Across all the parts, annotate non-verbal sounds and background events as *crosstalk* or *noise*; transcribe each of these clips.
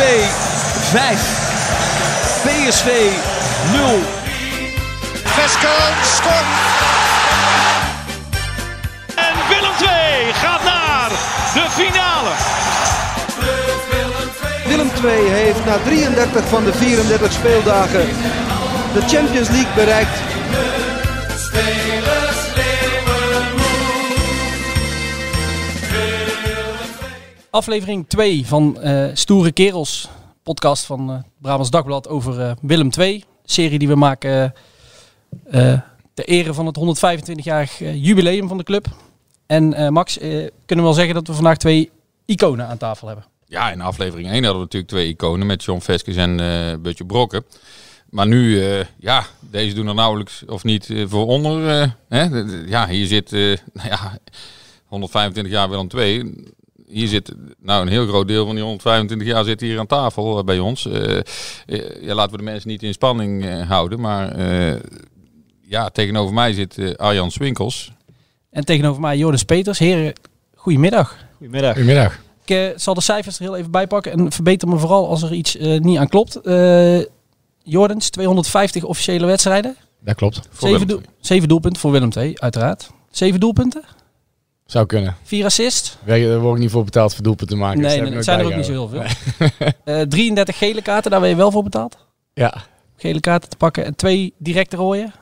5. PSV 0. Vesken scoort. En Willem 2 gaat naar de finale. Willem II heeft na 33 van de 34 speeldagen de Champions League bereikt. Aflevering 2 van eh, Stoere Kerels, podcast van eh Brabants Dagblad over eh, Willem II. Serie die we maken ter ere van het 125-jarig eh, jubileum van de club. En Max, kunnen we wel zeggen dat we vandaag twee iconen aan tafel hebben. Ja, in aflevering 1 hadden we natuurlijk twee iconen met John Veskes en Butje Brokken. Maar nu, ja, deze doen er nauwelijks of niet voor onder. hè? Ja, hier zit, *laughs* nou ja, 125 jaar Willem II. Hier zit, nou, een heel groot deel van die 125 jaar zit hier aan tafel eh, bij ons. Eh, eh, ja, laten we de mensen niet in spanning eh, houden. Maar eh, ja, tegenover mij zit eh, Arjan Swinkels. En tegenover mij Joris Peters. Heren, goedemiddag. Goedemiddag. Goedemiddag. Ik zal de cijfers er heel even bij pakken en verbeter me vooral als er iets niet aan klopt. Eh Jordens, 250 officiële wedstrijden. Dat klopt. Voor Zeven, doel- zeven doelpunten voor Willem II, uiteraard. Zeven doelpunten, Zou kunnen. vier assists. Wij- Daar word ik niet voor betaald voor doelpunten te maken. dus Nee, dat het ik zijn er ook niet zo heel veel. Eh 33 gele kaarten, daar ben je wel voor betaald. bijgehouden. Gele kaarten te pakken en twee directe rooien.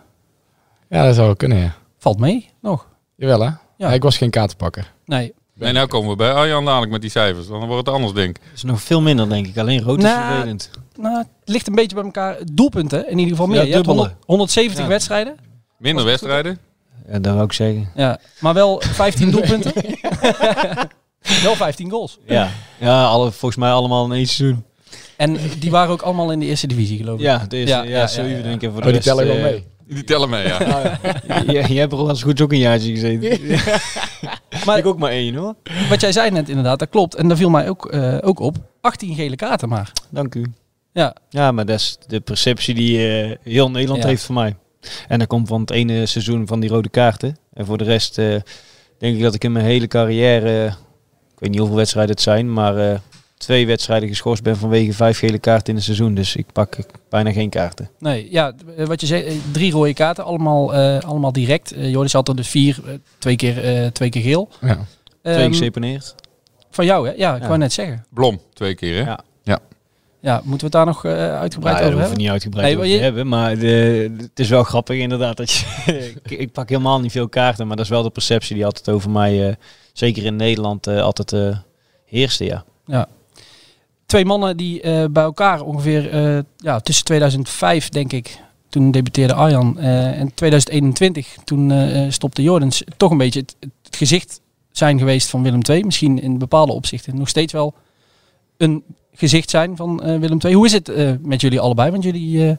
Ja. ja, dat zou wel kunnen, ja. Valt mee, nog. Jawel, hè? Ja. ik was geen kaartenpakker. Nee. Nee, nou komen we bij Arjan dadelijk met die cijfers. Dan wordt het anders, denk ik. is nog veel minder, denk ik. Alleen rood is Nou, vervelend. Nou, het ligt een beetje bij elkaar. Doelpunten, in ieder geval meer. Ja, je hebt dubbele. 100 170 Ja. wedstrijden. Minder wedstrijden. Ja, dat wou ik zeggen. Ja, maar wel 15 *laughs* doelpunten. *laughs* wel 15 goals. Ja, ja alle, volgens mij allemaal in één seizoen. En die waren ook allemaal in de eerste divisie, geloof ik. Ja, deze, Ja, ja, ja, zeven ja, ja. denk ik. Voor Oh, de die rest, tellen wel eh, mee. Die tellen mee, ja. *laughs* je, je hebt er al als goed ook een jaartje gezeten. Maar ik ook maar één hoor. wat jij zei net inderdaad, dat klopt. En daar viel mij ook, eh, ook op. 18 gele kaarten maar. Dank u. Ja, Ja, maar dat is de perceptie die eh, heel Nederland Ja. heeft van mij. En dat komt van het ene seizoen van die rode kaarten. En voor de rest eh, denk ik dat ik in mijn hele carrière, ik weet niet hoeveel wedstrijden het zijn, maar eh, twee wedstrijden geschorst ben vanwege vijf gele kaarten in een seizoen. Dus ik pak bijna geen kaarten. nee, ja, eh, wat je zei, drie rode kaarten, allemaal, eh, allemaal direct. Eh Joris had er dus vier, twee, keer, eh, twee keer geel. Ja. Twee Ehm, geseponeerd. van jou, hè? Ja, ik Ja. wou net zeggen. Blom, twee keer, hè? Ja. Ja, moeten we het daar nog eh, uitgebreid Nou, over hebben? we niet uitgebreid Nee, over je- hebben. Maar de, het is wel grappig inderdaad dat je... *laughs* ik, ik pak helemaal niet veel kaarten, maar dat is wel de perceptie die altijd over mij, eh, zeker in Nederland, eh, altijd heerste, ja. Twee mannen die bij elkaar ongeveer ja, tussen 2005, denk ik, toen debuteerde Arjan, en 2021, toen stopte Jordens, toch een beetje het, het gezicht zijn geweest van Willem II. Misschien in bepaalde opzichten nog steeds wel een gezicht zijn van eh, Willem II. Hoe is het eh, met jullie allebei? Want jullie eh,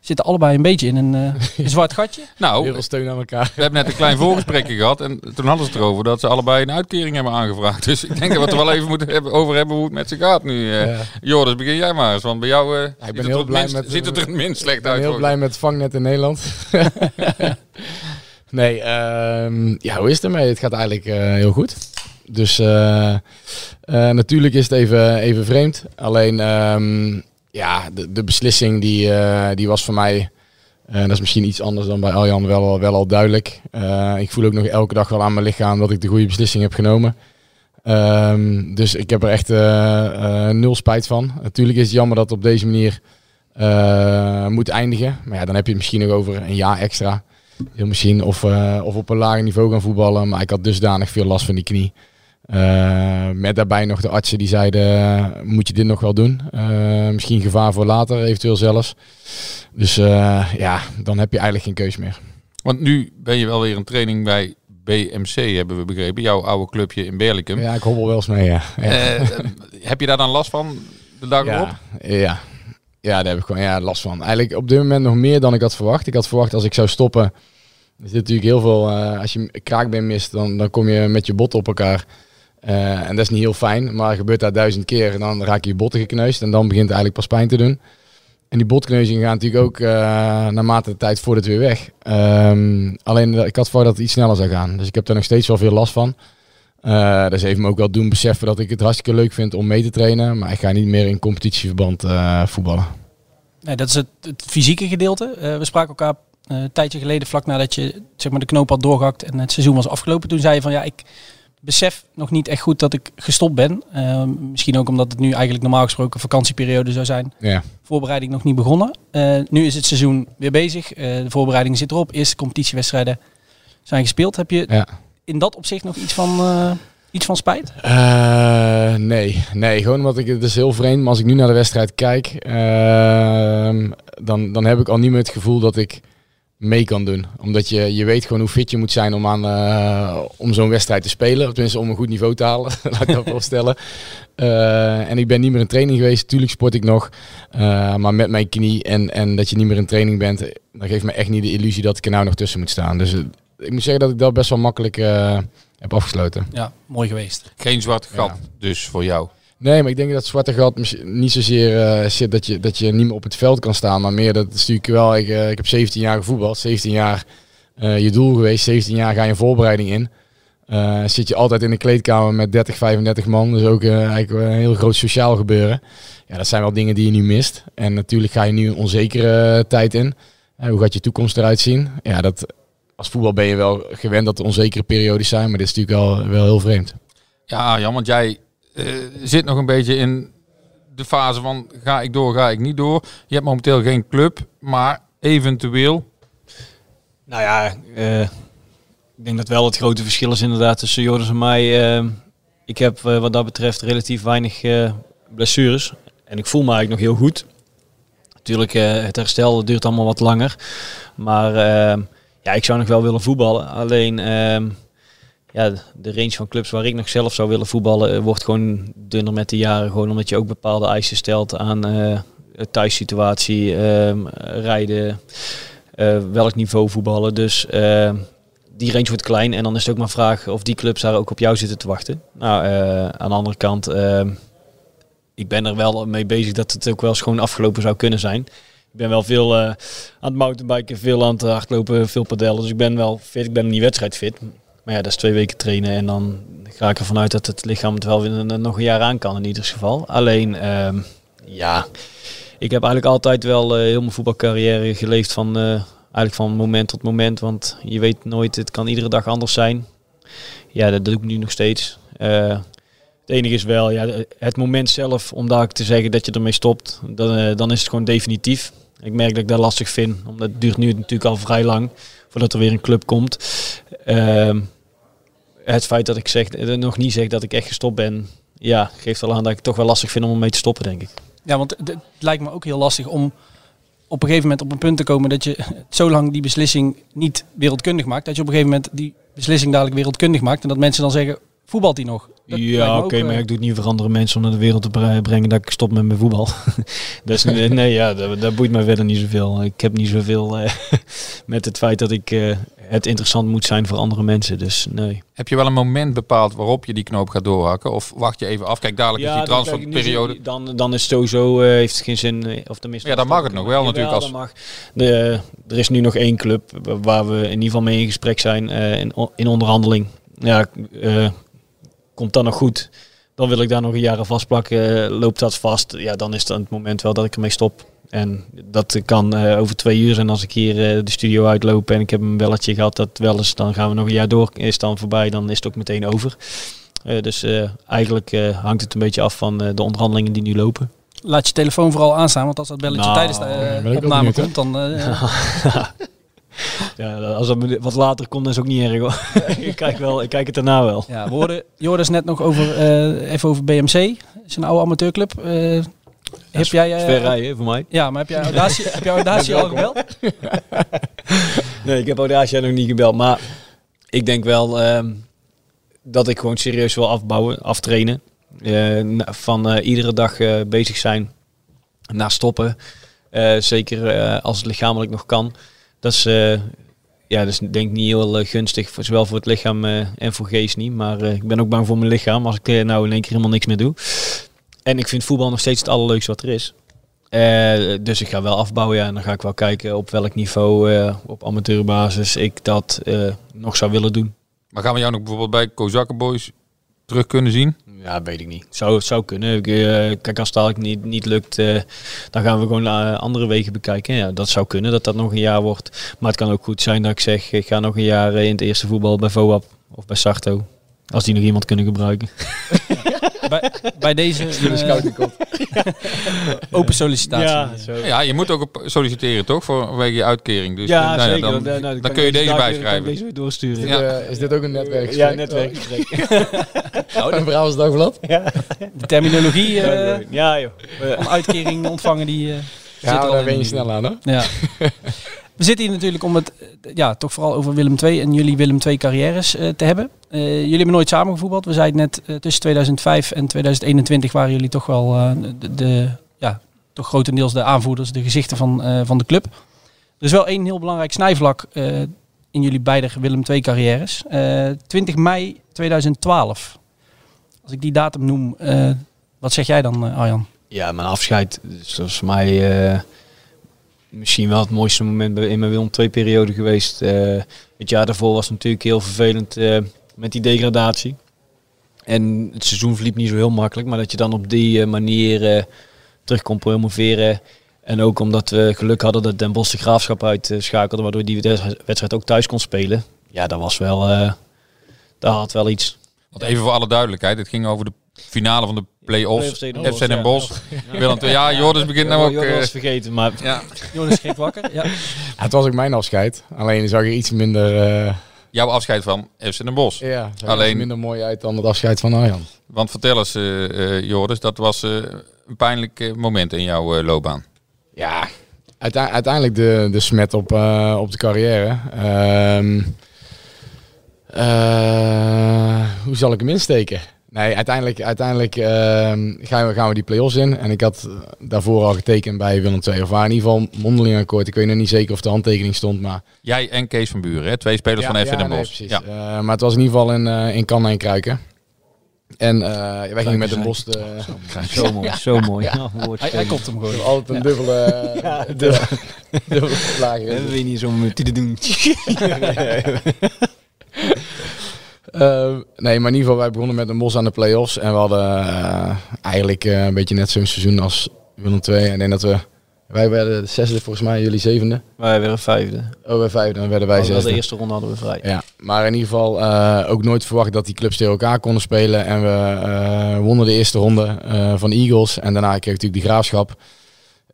zitten allebei een beetje in een, eh, *laughs* een zwart gatje. Nou, Heel veel steun aan elkaar. we hebben net een klein voorgesprekje *laughs* gehad. En toen hadden ze het erover dat ze allebei een uitkering hebben aangevraagd. Dus ik denk dat we het er wel even moeten hebben, over hebben hoe het met ze gaat nu. eh Ja. Joris, begin jij maar eens. Want bij jou eh, ben er heel het blij minst, met- ziet het er het minst slecht Ik ben uit. heel blij met het vangnet in Nederland. *laughs* nee, ehm, ja, hoe is het ermee? Het gaat eigenlijk eh, heel goed. Dus eh, eh, natuurlijk is het even, even vreemd. Alleen, ehm, ja, de, de beslissing die, eh, die was voor mij... eh, dat is misschien iets anders dan bij Arjan wel, wel al duidelijk. Ik voel ook nog elke dag wel aan mijn lichaam dat ik de goede beslissing heb genomen. Ehm, dus ik heb er echt nul spijt van. Natuurlijk is het jammer dat het op deze manier moet eindigen. Maar ja, dan heb je het misschien nog over een jaar extra. Heel misschien. Of, of op een lager niveau gaan voetballen. Maar ik had dusdanig veel last van die knie. Eh, met daarbij nog de artsen die zeiden, eh, moet je dit nog wel doen? Eh, misschien gevaar voor later, eventueel zelfs. Dus ja, dan heb je eigenlijk geen keus meer. Want nu ben je wel weer een training bij BMC, hebben we begrepen. Jouw oude clubje in Berlicum. Ja, ik hobbel wel eens mee, ja. heb je daar dan last van de dag erop? Ja, ja. ja, daar heb ik gewoon ja, last van. Eigenlijk op dit moment nog meer dan ik had verwacht. Ik had verwacht als ik zou stoppen. Er zit natuurlijk heel veel. als je een kraakbeen mist, dan, dan kom je met je botten op elkaar. Eh, en dat is niet heel fijn. Maar gebeurt dat duizend keer, en dan raak je je botten gekneusd. En dan begint het eigenlijk pas pijn te doen. En die botkneuzingen gaan natuurlijk ook eh, naarmate de tijd voordat weer weg. Ehm, alleen eh, ik had voor dat het iets sneller zou gaan. Dus ik heb daar nog steeds wel veel last van. Eh dus heeft me ook wel doen beseffen dat ik het hartstikke leuk vind om mee te trainen. Maar ik ga niet meer in competitieverband voetballen. Nee, dat is het, het fysieke gedeelte. We spraken elkaar een tijdje geleden, vlak nadat je zeg maar, de knoop had doorgehakt en het seizoen was afgelopen. Toen zei je van ja, ik besef nog niet echt goed dat ik gestopt ben. Eh, misschien ook omdat het nu eigenlijk normaal gesproken vakantieperiode zou zijn. Ja. Voorbereiding nog niet begonnen. Eh, nu is het seizoen weer bezig. Eh, de voorbereiding zit erop. Eerste competitiewedstrijden zijn gespeeld. Heb je Ja. in dat opzicht nog iets van, eh, iets van spijt? Nee, nee, gewoon omdat ik het is heel vreemd. Maar als ik nu naar de wedstrijd kijk, ehm, dan, dan heb ik al niet meer het gevoel dat ik mee kan doen. Omdat je, je weet gewoon hoe fit je moet zijn om, aan, eh, om zo'n wedstrijd te spelen. Of tenminste om een goed niveau te halen, *laughs* laat ik dat voorstellen. Eh en ik ben niet meer in training geweest. Tuurlijk sport ik nog. Eh, maar met mijn knie en, en dat je niet meer in training bent, dan geeft me echt niet de illusie dat ik er nou nog tussen moet staan. Dus ik moet zeggen dat ik dat best wel makkelijk eh, heb afgesloten. Ja, mooi geweest. Geen zwart gat Ja. dus voor jou. Nee, maar ik denk dat zwarte gat niet zozeer eh, zit dat je, dat je niet meer op het veld kan staan. Maar meer dat is natuurlijk wel, ik, eh, ik heb 17 jaar gevoetbald, 17 jaar eh, je doel geweest, 17 jaar ga je een voorbereiding in. Zit je altijd in de kleedkamer met 30, 35 man. Dus ook eigenlijk een heel groot sociaal gebeuren. Ja, dat zijn wel dingen die je nu mist. En natuurlijk ga je nu een onzekere tijd in. Hoe gaat je toekomst eruit zien? Ja, dat, als voetbal ben je wel gewend dat er onzekere periodes zijn. Maar dit is natuurlijk wel, wel heel vreemd. Ja, Jan, want jij zit nog een beetje in de fase van ga ik door, ga ik niet door. Je hebt momenteel geen club, maar eventueel. Nou ja, eh, ik denk dat wel het grote verschil is inderdaad tussen Joris en mij. Eh, ik heb eh, wat dat betreft relatief weinig eh, blessures. En ik voel me eigenlijk nog heel goed. Natuurlijk, eh, het herstel duurt allemaal wat langer. Maar eh, ja, ik zou nog wel willen voetballen. Alleen ja, de range van clubs waar ik nog zelf zou willen voetballen eh, wordt gewoon dunner met de jaren. Gewoon omdat je ook bepaalde eisen stelt aan eh thuissituatie, ehm, rijden, eh, welk niveau voetballen. Dus eh, die range wordt klein en dan is het ook maar vraag of die clubs daar ook op jou zitten te wachten. Nou, aan de andere kant, eh, ik ben er wel mee bezig dat het ook wel gewoon afgelopen zou kunnen zijn. Ik ben wel veel aan het mountainbiken, veel aan het hardlopen, veel padellen. Dus ik ben wel fit, ik ben niet wedstrijdfit. Maar ja, dat is twee weken trainen en dan ga ik ervan uit dat het lichaam het wel weer nog een jaar aan kan in ieder geval. Alleen, ehm, ja, ik heb eigenlijk altijd wel eh, heel mijn voetbalcarrière geleefd van, eh, eigenlijk van moment tot moment. Want je weet nooit, het kan iedere dag anders zijn. Ja, dat doe ik nu nog steeds. Eh, het enige is wel, ja, het moment zelf om daar te zeggen dat je ermee stopt, dan, dan is het gewoon definitief. Ik merk dat ik dat lastig vind, omdat het duurt nu natuurlijk al vrij lang voordat er weer een club komt. Ehm, het feit dat ik zeg, eh, nog niet zeg dat ik echt gestopt ben, ja, geeft wel aan dat ik het toch wel lastig vind om ermee te stoppen, denk ik. Ja, want het lijkt me ook heel lastig om op een gegeven moment op een punt te komen dat je zo lang die beslissing niet wereldkundig maakt. Dat je op een gegeven moment die beslissing dadelijk wereldkundig maakt. En dat mensen dan zeggen, voetbalt hij nog? Dat ja, oké, maar eh, ik doe het niet voor andere mensen om naar de wereld te bre- brengen dat ik stop met mijn voetbal. *laughs* dus *laughs* nee, nee, ja, dat, dat boeit mij verder niet zoveel. Ik heb niet zoveel eh, *laughs* met het feit dat ik eh, het interessant moet zijn voor andere mensen. Dus nee. Heb je wel een moment bepaald waarop je die knoop gaat doorhakken? Of wacht je even af? Kijk, dadelijk is die transferperiode. Dan, dan is het sowieso, eh, heeft het geen zin. Of tenminste, Ja, dan mag het nog wel natuurlijk als- mag. De, er is nu nog één club waar we in ieder geval mee in gesprek zijn, eh, in, in onderhandeling. Ja, eh, komt dat nog goed? Dan wil ik daar nog een jaar aan vastplakken. Eh, loopt dat vast? Ja, dan is het het moment wel dat ik ermee stop. En dat kan eh, over twee uur zijn als ik hier eh, de studio uitloop en ik heb een belletje gehad dat wel eens, dan gaan we nog een jaar door. Is dan voorbij, dan is het ook meteen over. Eh, dus eh, eigenlijk eh, hangt het een beetje af van eh, de onderhandelingen die nu lopen. Laat je telefoon vooral aanstaan, want als dat belletje Nou, tijdens de eh, opname benieuwd, komt, dan... *laughs* *laughs* Ja, als dat wat later komt, is ook niet erg hoor. *laughs* ik, kijk wel, ik kijk het daarna wel. Ja, we hoorden Joris net nog over, eh, even over BMC. is een oude amateurclub. Eh, heb jij... Ver rijden voor mij. Ja, maar heb jij Audacia, heb jij al gebeld? *laughs* Nee, ik heb Audacia nog niet gebeld. Maar ik denk wel ehm, dat ik gewoon serieus wil afbouwen, aftrainen. Van iedere dag bezig zijn na stoppen. Zeker als het lichamelijk nog kan. Dat is, eh, ja, is denk ik niet heel eh, gunstig, voor, zowel voor het lichaam eh, en voor geest niet. Maar ik ben ook bang voor mijn lichaam als ik nou in één keer helemaal niks meer doe. En ik vind voetbal nog steeds het allerleukste wat er is. Dus ik ga wel afbouwen ja, en dan ga ik wel kijken op welk niveau op amateurbasis ik dat nog zou willen doen. Maar gaan we jou nog bijvoorbeeld bij Kozakken Boys terug kunnen zien? Ja, weet ik niet. Zou, zou kunnen. Eh, kijk, als het niet, niet lukt, eh, dan gaan we gewoon eh, andere wegen bekijken. Ja, dat zou kunnen dat dat nog een jaar wordt. Maar het kan ook goed zijn dat ik zeg, ik ga nog een jaar in het eerste voetbal bij VOAP of bij Sarto. Als die nog iemand kunnen gebruiken. *laughs* bij, bij deze *laughs* eh, *laughs* open sollicitatie. zo. Ja, je moet ook op solliciteren toch? Voor vanwege je uitkering. Dus ja, nou zeker. dan, Dan, dan, dan kan kun je deze bijschrijven. Deze weer doorsturen. Ja. Eh, is dit ook een netwerk? Ja, netwerkgesprek. Een Brabants Dagblad? De terminologie eh, ja, joh. om uitkering ontvangen, die eh, zit er Ja, al daar in. ben je snel aan, hoor. Ja. We zitten hier natuurlijk om het eh, ja, toch vooral over Willem II en jullie Willem II carrières eh, te hebben. Eh, jullie hebben nooit samengevoetbald. We zeiden net, tussen 2005 en 2021 waren jullie toch wel de, de, ja, toch grotendeels de aanvoerders, de gezichten van, van de club. Er is wel één heel belangrijk snijvlak in jullie beide Willem II carrières. Eh 20 mei 2012. Als ik die datum noem, wat zeg jij dan Arjan? Ja, mijn afscheid is volgens mij misschien wel het mooiste moment in mijn Willem II periode geweest. Eh, het jaar daarvoor was natuurlijk heel vervelend eh, met die degradatie. En het seizoen verliep niet zo heel makkelijk, maar dat je dan op die eh, manier terug kon promoveren. En ook omdat we geluk hadden dat Den Bosch de graafschap uitschakelde, waardoor die wedstrijd ook thuis kon spelen. Ja, dat was wel, dat had wel iets. Want even voor alle duidelijkheid, het ging over de finale van de play-offs. FC Den FC Den ja. Bosch. Willem II. Ja, Joris begint nou ook... Ja, dat eh, vergeten, maar ja. Jonas schrik wakker. Ja. Ja, het was ook mijn afscheid. Alleen zag er iets minder, eh, Jouw afscheid van FC Den Bosch. ja, zag er Alleen- minder mooi uit dan het afscheid van Arjan. Want vertel eens, eh, eh, Joris, dat was eh, een pijnlijk moment in jouw loopbaan. Ja, uite- uiteindelijk de, de smet op, eh, op de carrière. Ehm, eh, hoe zal ik hem insteken? Nee, uiteindelijk, uiteindelijk ehm, gaan, we, gaan we die play-offs in. En ik had eh, daarvoor al getekend bij Willem II. Of waar in ieder geval mondeling akkoord. Ik weet nog niet zeker of de handtekening stond, maar... Jij en Kees van Buren, hè? twee spelers van FC Den nee, Bosch. precies. ja. Eh, maar het was in ieder geval in, eh in Kannen en Kruiken. En eh, wij gingen met Den Bosch de... zo mooi, zo mooi. Ja, Hij, hij komt hem gewoon. Altijd een dubbele... dubbele, *laughs* dubbele laag. We weet niet zo met te doen. *laughs* *laughs* Eh, nee, maar in ieder geval, wij begonnen met een bos aan de play-offs. En we hadden eh, eigenlijk eh, een beetje net zo'n seizoen als Willem II. En ik denk dat we... Wij werden de zesde volgens mij, jullie zevende. Wij werden vijfde. Oh, wij vijfde, dan werden wij de zesde. eerste ronde hadden we vrij. Ja, maar in ieder geval eh, ook nooit verwacht dat die clubs tegen elkaar konden spelen. En we wonnen de eerste ronde van Eagles. En daarna kreeg ik natuurlijk die graafschap.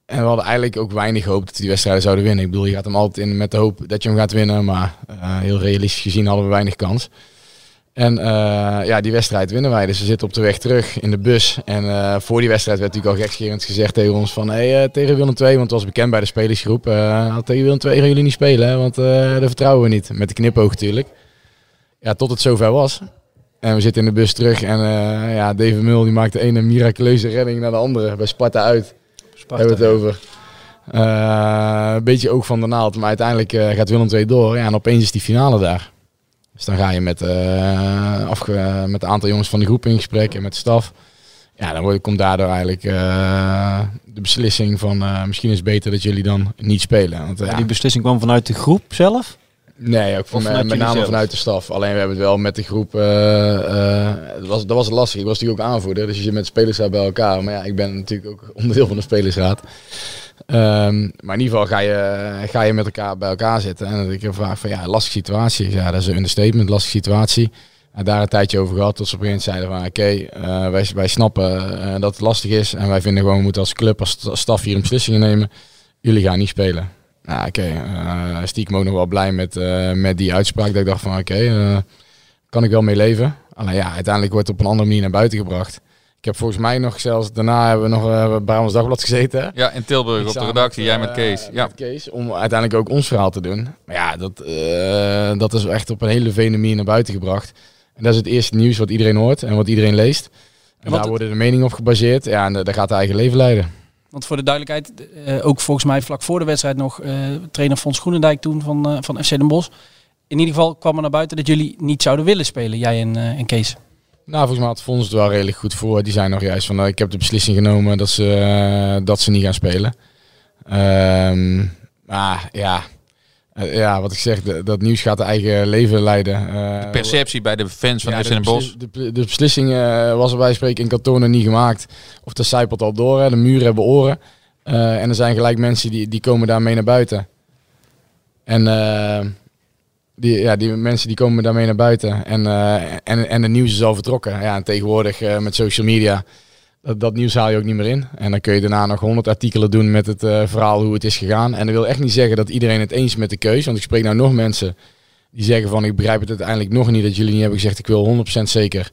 En we hadden eigenlijk ook weinig hoop dat we die wedstrijden zouden winnen. Ik bedoel, je gaat hem altijd in met de hoop dat je hem gaat winnen. Maar heel realistisch gezien hadden we weinig kans. En eh, ja, die wedstrijd winnen wij. Dus we zitten op de weg terug in de bus. En eh, voor die wedstrijd werd natuurlijk al gekscherend gezegd tegen ons van... Hey, eh, tegen Willem II, want het was bekend bij de spelersgroep. tegen Willem II gaan jullie niet spelen, hè, want daar vertrouwen we niet. Met de knipoog natuurlijk. Ja, tot het zover was. En we zitten in de bus terug. En ja, David Mul die maakt de ene miraculeuze redding naar de andere. Bij Sparta uit. Sparta. Hebben we het over. Een beetje oog van de naald. Maar uiteindelijk gaat Willem II door. Ja, en opeens is die finale daar. Dus dan ga je met, afge- met een aantal jongens van de groep in gesprek en met de staf. Ja, dan komt daardoor eigenlijk eh, de beslissing van eh, misschien is het beter dat jullie dan niet spelen. Want, ja, Die beslissing kwam vanuit de groep zelf. Nee, ook van, vanuit met name zelf? vanuit de staf. Alleen we hebben het wel met de groep. eh, eh, dat, was, dat was lastig. Ik was natuurlijk ook aanvoerder. Dus je zit met de spelersraad bij elkaar. Maar ja, ik ben natuurlijk ook onderdeel van de spelersraad. Ehm, maar in ieder geval ga je, ga je met elkaar bij elkaar zitten. En dat ik vraag van ja, lastige situatie. Ja, dat is een understatement, lastige situatie. En daar een tijdje over gehad. Tot ze op een gegeven moment zeiden van oké, eh, wij, wij snappen eh, dat het lastig is. En wij vinden gewoon we moeten als club, als sta- staf hier een beslissingen nemen. Jullie gaan niet spelen. Nou, oké. eh, stiekem ook nog wel blij met, eh, met die uitspraak. Dat ik dacht van, oké, eh, kan ik wel mee leven. Alleen ja, uiteindelijk wordt het op een andere manier naar buiten gebracht. Ik heb volgens mij nog zelfs, daarna hebben we nog bij ons dagblad gezeten. Ja, in Tilburg op de redactie, jij met Kees. Ja. met Kees, om uiteindelijk ook ons verhaal te doen. Maar ja, dat, dat is echt op een hele vene manier naar buiten gebracht. En dat is het eerste nieuws wat iedereen hoort en wat iedereen leest. En daar worden de meningen op gebaseerd. Ja, en daar gaat hij eigen leven leiden. Want voor de duidelijkheid, eh, ook volgens mij vlak voor de wedstrijd nog eh, trainer Fons Groenendijk toen van, eh, van FC Den Bosch. In ieder geval kwam er naar buiten dat jullie niet zouden willen spelen, jij en, en Kees. Nou, volgens mij had Fons het wel redelijk goed voor. Die zijn nog juist van, eh, ik heb de beslissing genomen dat ze, dat ze niet gaan spelen. Ehm, maar ja, ja, wat ik zeg, de- dat nieuws gaat de eigen leven leiden. Eh, Perceptie bij de fans van Ja, de beslis- De, de beslissing eh, was er bij spreken in kantoor nog niet gemaakt. Of de zijpelt al door. Hè. De muren hebben oren. Eh, en er zijn gelijk mensen die, die komen daarmee naar buiten. En eh, die, ja, die mensen die komen daarmee naar buiten. En, eh, en, en het nieuws is al vertrokken. Ja, en tegenwoordig eh, met social media, dat, nieuws haal je ook niet meer in. En dan kun je daarna nog honderd artikelen doen met het eh, verhaal hoe het is gegaan. En dat wil echt niet zeggen dat iedereen het eens is met de keuze. Want ik spreek nou nog mensen die zeggen van ik begrijp het uiteindelijk nog niet dat jullie niet hebben gezegd ik wil 100% zeker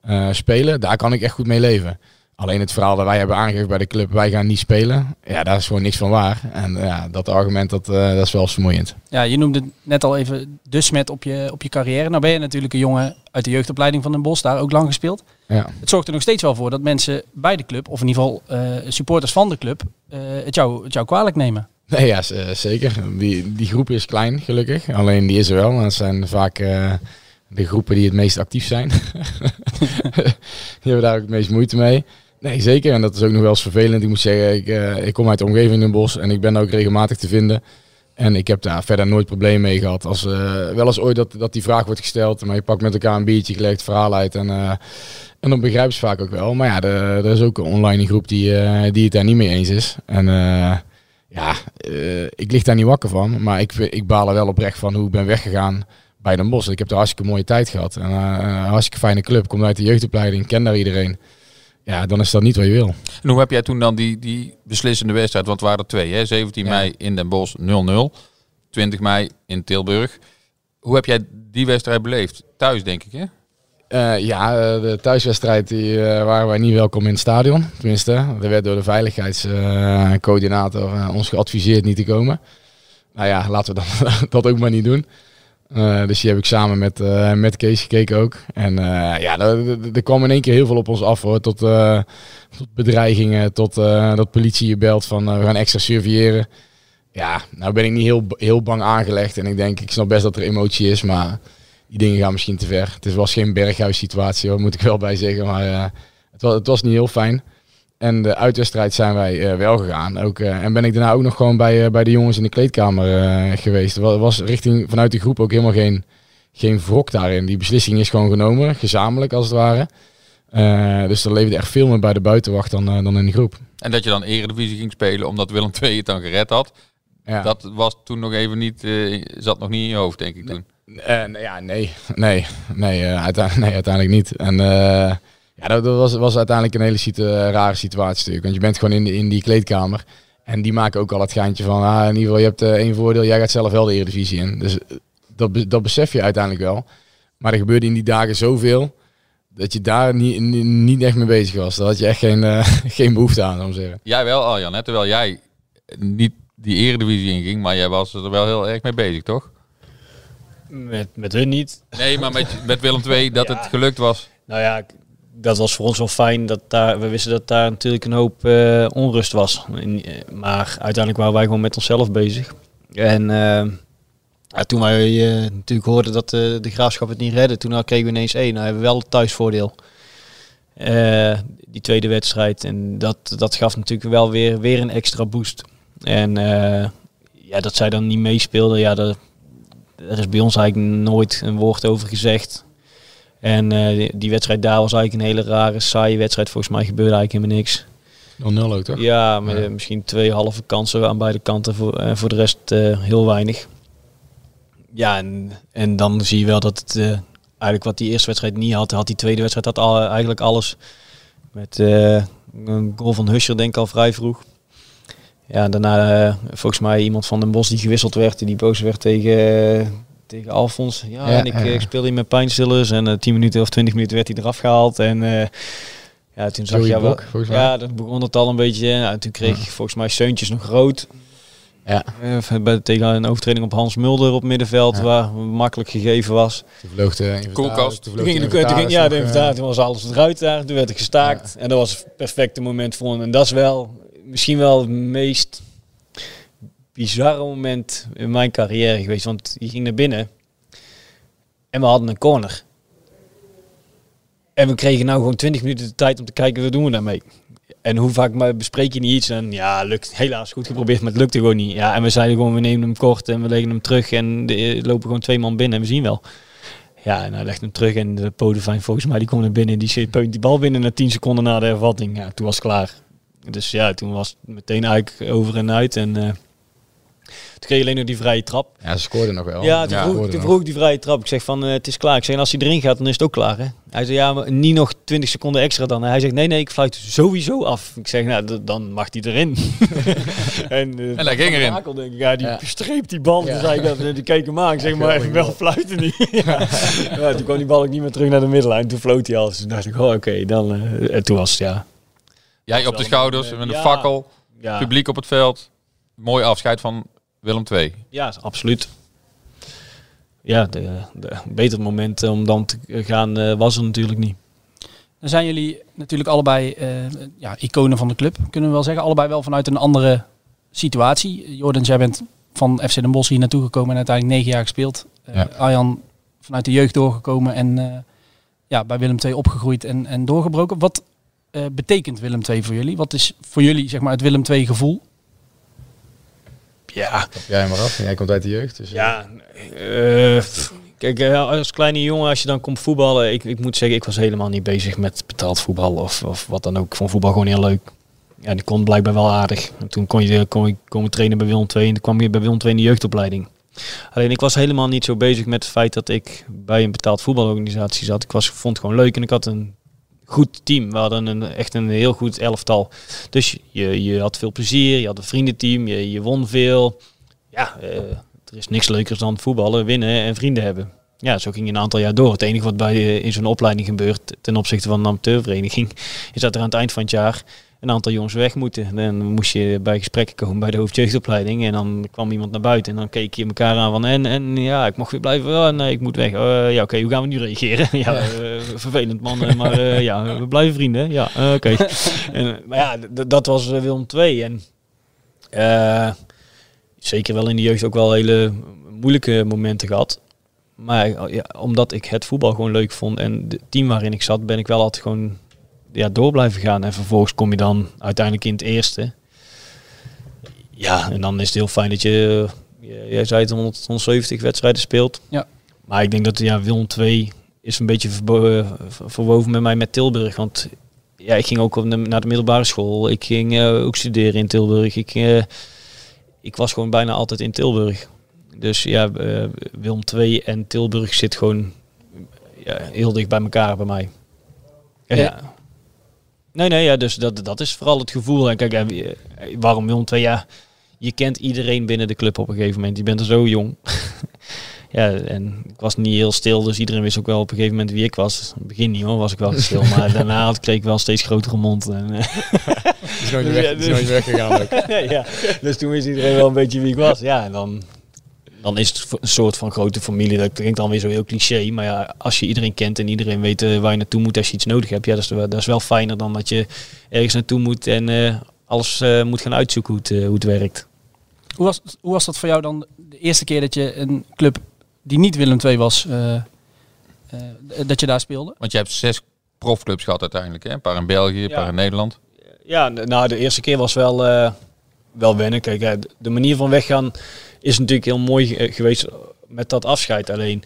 eh, spelen. Daar kan ik echt goed mee leven. Alleen het verhaal dat wij hebben aangegeven bij de club, wij gaan niet spelen. Ja, daar is gewoon niks van waar. En ja, dat argument, dat, eh, dat is wel eens vermoeiend. Ja, je noemde net al even de smet op je, op je carrière. Nou ben je natuurlijk een jongen uit de jeugdopleiding van Den Bosch, daar ook lang gespeeld. Ja. Het zorgt er nog steeds wel voor dat mensen bij de club, of in ieder geval eh, supporters van de club, eh, het, jou, het jou kwalijk nemen. Nee, ja, zeker. Die, die groep is klein, gelukkig. Alleen die is er wel. Dat zijn vaak de groepen die het meest actief zijn. *laughs* die hebben daar ook het meest moeite mee. Nee, zeker. En dat is ook nog wel eens vervelend. Ik moet zeggen, ik, eh, ik kom uit de omgeving in Bosch en ik ben daar ook regelmatig te vinden. En ik heb daar verder nooit probleem mee gehad. Als, eh, wel eens ooit dat, dat die vraag wordt gesteld, maar je pakt met elkaar een biertje, het verhaal uit en, eh, en dan begrijpen ze vaak ook wel. Maar ja, er, er is ook een online groep die, die het daar niet mee eens is. En ja, ik lig daar niet wakker van, maar ik, ik baal er wel oprecht van hoe ik ben weggegaan bij Den Bosch. Ik heb daar hartstikke mooie tijd gehad. En, een hartstikke fijne club, kom uit de jeugdopleiding, ken daar iedereen. Ja, dan is dat niet wat je wil. En hoe heb jij toen dan die, die beslissende wedstrijd, want het waren er twee, hè? 17 Ja. mei in Den Bosch 0-0, 20 mei in Tilburg. Hoe heb jij die wedstrijd beleefd? Thuis, denk ik, hè? Eh, ja, eh, de thuiswedstrijd die, eh, waren wij niet welkom in het stadion. Tenminste, er werd door de veiligheidscoördinator ons geadviseerd niet te komen. Nou ja, laten we dan *laughs* dat ook maar niet doen. Eh, dus die heb ik samen met, eh, met Kees gekeken ook. En eh, ja, er, kwam in één keer heel veel op ons af hoor. Tot, tot bedreigingen, tot dat politie je belt van we gaan extra surveilleren. Ja, nou ben ik niet heel, heel bang aangelegd. En ik denk, ik snap best dat er emotie is, maar die dingen gaan misschien te ver. Het was geen berghuis situatie, hoor, moet ik wel bij zeggen. Maar het, was, het was niet heel fijn. En de uitwedstrijd zijn wij eh, wel gegaan. Ook, eh, en ben ik daarna ook nog gewoon bij, eh, bij de jongens in de kleedkamer geweest. Er wa- was richting, vanuit de groep ook helemaal geen, geen wrok daarin. Die beslissing is gewoon genomen, gezamenlijk als het ware. Dus er leefde echt veel meer bij de buitenwacht dan, dan in de groep. En dat je dan Eredivisie ging spelen omdat Willem II het dan gered had. Ja. Dat was toen nog even niet, eh, zat nog niet in je hoofd, denk ik toen. Nee, ja, nee, nee, nee, uiteindelijk, *laughs* nee, uiteindelijk niet. En ja, dat, dat was, was uiteindelijk een hele situ- rare situatie natuurlijk. Want je bent gewoon in, in die kleedkamer. En die maken ook al het geintje van, ah, in ieder geval, je hebt eh, één voordeel, jij gaat zelf wel de Eredivisie in. Dus eh, dat, dat besef je uiteindelijk wel. Maar er gebeurde in die dagen zoveel, dat je daar niet, niet, echt mee bezig was. Daar had je echt geen, eh, *laughs* geen behoefte aan, zou ik maar zeggen. Jij wel, Arjan, hè? terwijl jij niet die Eredivisie inging, maar jij was er wel heel erg mee bezig, toch? Met, met hun niet. Nee, maar met, met Willem II dat *laughs* Ja. het gelukt was. Nou ja, dat was voor ons wel fijn. Dat daar, we wisten dat daar natuurlijk een hoop eh, onrust was. Eh, maar uiteindelijk waren wij gewoon met onszelf bezig. En eh, ja, toen wij natuurlijk hoorden dat de graafschap het niet redde, toen kregen we ineens één. Nou hebben we wel het thuisvoordeel. Die tweede wedstrijd. En dat, dat gaf natuurlijk wel weer, weer een extra boost. En ja, dat zij dan niet meespeelden, ja, daar is bij ons eigenlijk nooit een woord over gezegd. En eh, die, wedstrijd daar was eigenlijk een hele rare, saaie wedstrijd. Volgens mij gebeurde eigenlijk helemaal niks. 0-0 ook, toch? Ja, met Ja. eh, misschien twee halve kansen aan beide kanten. Voor, en voor de rest eh, heel weinig. Ja, en, en dan zie je wel dat het eh, eigenlijk wat die eerste wedstrijd niet had, had die tweede wedstrijd had al, eigenlijk alles. Met eh, een goal van Huscher denk ik al vrij vroeg. Ja, daarna eh, volgens mij iemand van Den Bos die gewisseld werd, die boos werd tegen, eh, tegen Alfons. Ja, Ja, en ik, ja, ik speelde hier met pijnstillers en eh 10 minuten of 20 minuten werd hij eraf gehaald. En eh, ja, toen zag je wel. Ja, dat begon het al een beetje. Nou, toen kreeg ik volgens mij Seuntjes nog rood. Ja. Eh, bij, tegen een overtreding op Hans Mulder op middenveld, Ja. waar makkelijk gegeven was. Toen vloog de Koelkast. toen Toen vloog ging de ging, ja, de inventaris toen was alles eruit daar. Toen werd er gestaakt. En dat was het perfecte moment voor hem. En dat is wel misschien wel het meest bizarre moment in mijn carrière geweest. Want die ging naar binnen. En we hadden een corner. En we kregen nou gewoon 20 minuten de tijd om te kijken, wat doen we daarmee? En hoe vaak bespreek je niet iets en ja, lukt helaas goed geprobeerd, maar het lukte gewoon niet. Ja, en we zeiden gewoon, we nemen hem kort en we leggen hem terug en de, er lopen gewoon twee man binnen en we zien wel. Ja, en hij legt hem terug en de Podevijn volgens mij die komt naar binnen en die peunt die bal binnen na 10 seconden na de hervatting. Ja, toen was het klaar. Dus ja, toen was het meteen eigenlijk over en uit en eh, toen kreeg je alleen nog die vrije trap. Ja, ze scoorden nog wel. Ja, toen, Ja, vroeg, toen vroeg ik die vrije trap. Ik zeg van, eh, het is klaar. Ik zeg, en als hij erin gaat, dan is het ook klaar, hè? Hij zei, ja, maar niet nog 20 seconden extra dan. Hij zegt, nee, nee, ik fluit sowieso af. Ik zeg, nou, dan mag hij erin. *laughs* en, eh, En hij ging erin. Denk ik, ja, die Ja. streept die bal. Ja. Toen zei ik dat, die keek hem aan. Ik zeg, Ja, maar geweldig wel fluiten niet. *laughs* ja. Ja, toen kwam die bal ook niet meer terug naar de middenlijn. Toen floot hij al. Dus toen dacht ik, oh, oké, dan... eh, en toen was het, ja... Jij op de schouders, met een Ja. fakkel, Ja, publiek op het veld. Mooi afscheid van Willem II. Ja, absoluut. Ja, de, de, beter moment om dan te gaan eh, was er natuurlijk niet. Dan zijn jullie natuurlijk allebei eh, ja, iconen van de club, kunnen we wel zeggen. Allebei wel vanuit een andere situatie. Jordans, jij bent van FC Den Bosch hier naartoe gekomen en uiteindelijk negen jaar gespeeld. Eh Ja. Arjan vanuit de jeugd doorgekomen en eh, ja, bij Willem II opgegroeid en, en doorgebroken. Wat eh, betekent Willem II voor jullie? Wat is voor jullie zeg maar, het Willem II gevoel? Ja, Jij maar af. Jij komt uit de jeugd. Dus, ja. eh, kijk, eh, als kleine jongen, als je dan komt voetballen, ik, ik moet zeggen, ik was helemaal niet bezig met betaald voetbal of, of wat dan ook. Ik vond voetbal gewoon heel leuk. Ja, die kon blijkbaar wel aardig. En toen kon je kon ik komen trainen bij Willem II en toen kwam je bij Willem II in de jeugdopleiding. Alleen ik was helemaal niet zo bezig met het feit dat ik bij een betaald voetbalorganisatie zat. Ik was, vond het gewoon leuk en ik had een goed team. We hadden een, echt een heel goed elftal. Dus je, je had veel plezier, je had een vriendenteam, je, je won veel. Ja, eh, er is niks leukers dan voetballen, winnen en vrienden hebben. Ja, zo ging je een aantal jaar door. Het enige wat bij in zo'n opleiding gebeurt ten opzichte van een amateurvereniging, is dat er aan het eind van het jaar een aantal jongens weg moeten. Dan moest je bij gesprekken komen bij de hoofdjeugdopleiding en dan kwam iemand naar buiten en dan keek je elkaar aan van en, en ja, ik mag weer blijven. Oh, nee, ik moet weg. Oh, ja, oké, hoe gaan we nu reageren? *laughs* ja, eh, vervelend man, eh, maar eh, ja, we blijven vrienden. Ja, eh, oké. *laughs* En, maar ja, dat was eh, Willem II en eh, zeker wel in de jeugd ook wel hele moeilijke momenten gehad. Maar ja, omdat ik het voetbal gewoon leuk vond en het team waarin ik zat, ben ik wel altijd gewoon ja, door blijven gaan. En vervolgens kom je dan uiteindelijk in het eerste. Ja, en dan is het heel fijn dat je, jij zei het, 100, 170 wedstrijden speelt. Ja. Maar ik denk dat ja, Willem 2 is een beetje verwoven met mij met Tilburg. Want ja, ik ging ook op de, naar de middelbare school. Ik ging eh, ook studeren in Tilburg. Ik, eh, ik was gewoon bijna altijd in Tilburg. Dus ja, eh, Willem 2 en Tilburg zit gewoon ja, heel dicht bij elkaar bij mij. Ja. Nee, nee, ja, dus dat, dat is vooral het gevoel. En kijk, en eh, waarom Willem 2? Ja, je kent iedereen binnen de club op een gegeven moment. Je bent er zo jong. *laughs* ja, en ik was niet heel stil, dus iedereen wist ook wel op een gegeven moment wie ik was. In het begin niet hoor, was ik wel stil. maar *laughs* daarna had- kreeg ik wel steeds grotere mond. En, eh, *laughs* is nooit weg, is nooit weggegaan ja, dus toen wist iedereen wel een beetje wie ik was. Ja, en dan, dan is het een soort van grote familie. Dat klinkt dan weer zo heel cliché. Maar ja, als je iedereen kent en iedereen weet eh, waar je naartoe moet als je iets nodig hebt. Ja, dat is, wel- dat is wel fijner dan dat je ergens naartoe moet en eh, alles eh, moet gaan uitzoeken hoe het, eh, hoe het werkt. Hoe was, hoe was dat voor jou dan de eerste keer dat je een club die niet Willem II was, eh, eh, dat je daar speelde? Want je hebt zes profclubs gehad uiteindelijk. Hè? Een paar in België, een Ja. paar in Nederland. Ja, nou de eerste keer was wel, eh, wel wennen. Kijk, de manier van weggaan is natuurlijk heel mooi eh, geweest met dat afscheid. Alleen,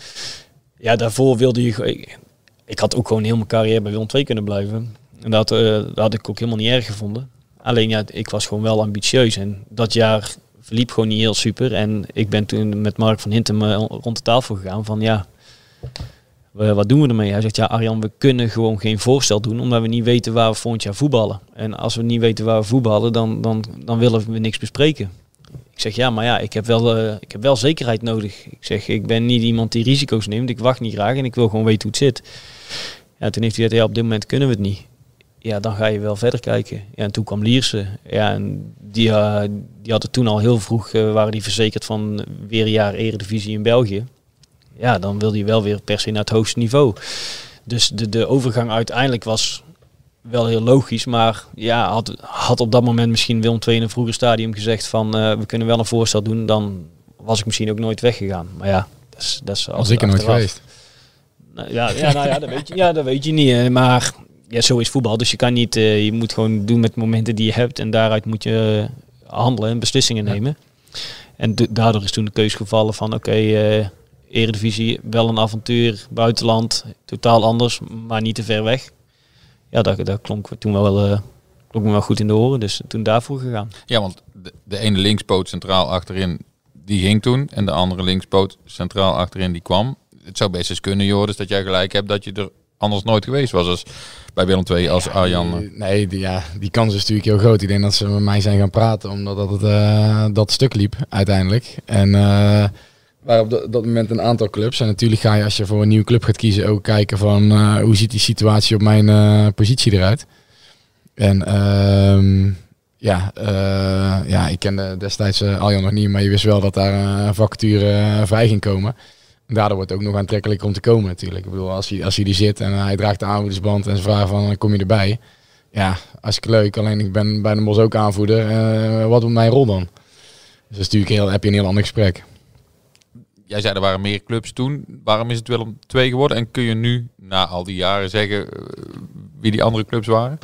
ja, daarvoor wilde je... Ik, ik had ook gewoon heel mijn carrière bij Willem II kunnen blijven. En dat, eh, dat had ik ook helemaal niet erg gevonden. Alleen, ja, ik was gewoon wel ambitieus. En dat jaar verliep gewoon niet heel super. En ik ben toen met Mark van Hintem eh, rond de tafel gegaan van, ja... wat doen we ermee? Hij zegt, ja Arjan, we kunnen gewoon geen voorstel doen, omdat we niet weten waar we volgend jaar voetballen. En als we niet weten waar we voetballen, dan, dan, dan willen we niks bespreken. Ik zeg, ja, maar ja, ik heb, wel, eh, ik heb wel zekerheid nodig. Ik zeg, ik ben niet iemand die risico's neemt. Ik wacht niet graag en ik wil gewoon weten hoe het zit. Ja, toen heeft hij gezegd, ja, op dit moment kunnen we het niet. Ja, dan ga je wel verder kijken. Ja, en toen kwam Lierse. Ja, en die, eh, die hadden toen al heel vroeg, eh, waren die verzekerd van weer een jaar eredivisie in België. Ja, dan wilde je wel weer per se naar het hoogste niveau. Dus de, de overgang uiteindelijk was wel heel logisch. Maar ja, had, had op dat moment misschien Willem II in een vroeger stadium gezegd van eh, we kunnen wel een voorstel doen. Dan was ik misschien ook nooit weggegaan. Maar ja, dat is, dat is Als ik er nooit geweest. Nou, ja, ja, nou ja, dat weet je, ja, dat weet je niet. hè. Maar ja, zo is voetbal. Dus je kan niet, eh, je moet gewoon doen met momenten die je hebt. En daaruit moet je handelen en beslissingen nemen. En daardoor is toen de keus gevallen van oké, eh, Eredivisie, wel een avontuur, buitenland, totaal anders, maar niet te ver weg. Ja, dat, dat klonk toen wel, eh, klonk me wel goed in de oren. Dus toen daarvoor gegaan. Ja, want de, de ene linkspoot centraal achterin, die ging toen. En de andere linkspoot centraal achterin, die kwam. Het zou best eens kunnen, Joris, dat jij gelijk hebt dat je er anders nooit geweest was als bij Willem II als Arjan. eh. Nee, die, ja, die kans is natuurlijk heel groot. Ik denk dat ze met mij zijn gaan praten, omdat dat, het, eh, dat stuk liep uiteindelijk. En eh waren op dat, moment een aantal clubs. En natuurlijk ga je als je voor een nieuwe club gaat kiezen ook kijken van eh, hoe ziet die situatie op mijn eh, positie eruit. En ehm, ja, eh, ja, ik kende destijds Arjan nog niet, maar je wist wel dat daar een vacature vrij ging komen. En daardoor wordt het ook nog aantrekkelijker om te komen natuurlijk. Ik bedoel, als hij, als hij die zit en hij draagt de aanvoerdersband en ze vragen van, kom je erbij? Ja, hartstikke leuk. Alleen ik ben bij de Bos ook aanvoerder. Wat wordt mijn rol dan? Dus dat is natuurlijk heel, heb je een heel ander gesprek. Jij zei er waren meer clubs toen. Waarom is het Willem II geworden? En kun je nu, na al die jaren, zeggen eh, wie die andere clubs waren?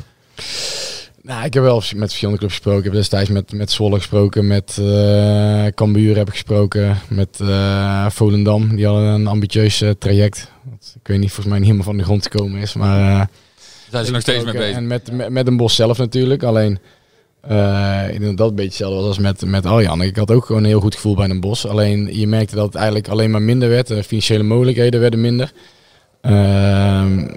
Nou, ik heb wel met verschillende clubs gesproken. Ik heb destijds met, met Zwolle gesproken, met eh Cambuur heb ik gesproken, met eh, Volendam. Die hadden een ambitieus traject. Wat, ik weet niet, volgens mij niet helemaal van de grond te komen is. Maar eh, Zijn ze nog steeds mee bezig? En met, met, met een bos zelf natuurlijk. Alleen, ik denk dat een beetje hetzelfde was als met, met Arjan. Ik had ook gewoon een heel goed gevoel bij een bos. Alleen, je merkte dat het eigenlijk alleen maar minder werd. De financiële mogelijkheden werden minder. Ehm,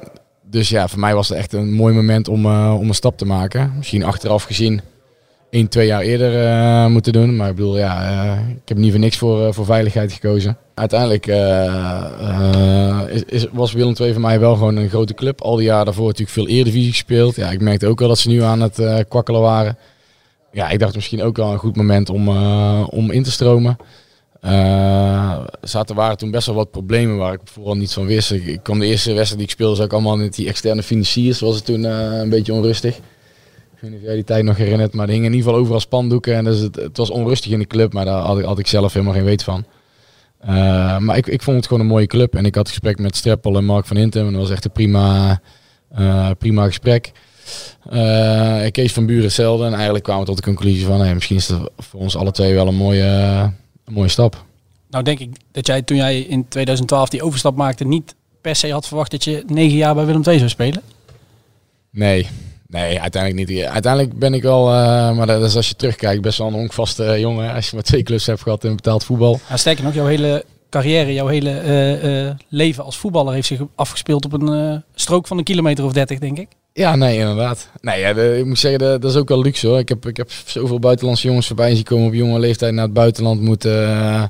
dus ja, voor mij was het echt een mooi moment om, eh, om een stap te maken. Misschien achteraf gezien één, twee jaar eerder eh, moeten doen. Maar ik bedoel, ja, ik heb niet voor niks voor, voor veiligheid gekozen. Uiteindelijk is, was Willem II voor mij wel gewoon een grote club. Al die jaren daarvoor natuurlijk veel Eredivisie gespeeld. Ja, ik merkte ook wel dat ze nu aan het kwakkelen waren. Ja, ik dacht misschien ook wel een goed moment om, eh, om in te stromen. Eh zaten waren toen best wel wat problemen waar ik vooral niets van wist. Ik, kwam de eerste wedstrijd die ik speelde, zag ik allemaal met die externe financiers. Was het toen eh, een beetje onrustig. Ik weet niet die tijd nog herinnert, maar er hingen in ieder geval overal spandoeken. En dus het, het was onrustig in de club, maar daar had ik, had ik zelf helemaal geen weet van. Maar ik, ik vond het gewoon een mooie club. En ik had gesprek met Streppel en Mark van Hintem. En dat was echt een prima, prima gesprek. Eh, Kees van Buren hetzelfde. En eigenlijk kwamen we tot de conclusie van... Hey, misschien is het voor ons alle twee wel een mooie, een mooie stap. Nou denk ik dat jij toen jij in 2012 die overstap maakte niet per se had verwacht dat je negen jaar bij Willem II zou spelen. Nee, nee, uiteindelijk niet. Uiteindelijk ben ik wel, eh, maar dat is als je terugkijkt, best wel een honkvaste jongen. Als je maar twee clubs hebt gehad in betaald voetbal. Ja, sterker nog, jouw hele carrière, jouw hele eh, leven als voetballer heeft zich afgespeeld op een strook van een kilometer of 30, denk ik. Ja, nee, inderdaad. Nee, ja, ik moet zeggen, dat is ook wel luxe hoor. Ik heb, ik heb zoveel buitenlandse jongens voorbij zien komen op jonge leeftijd naar het buitenland moeten. eh,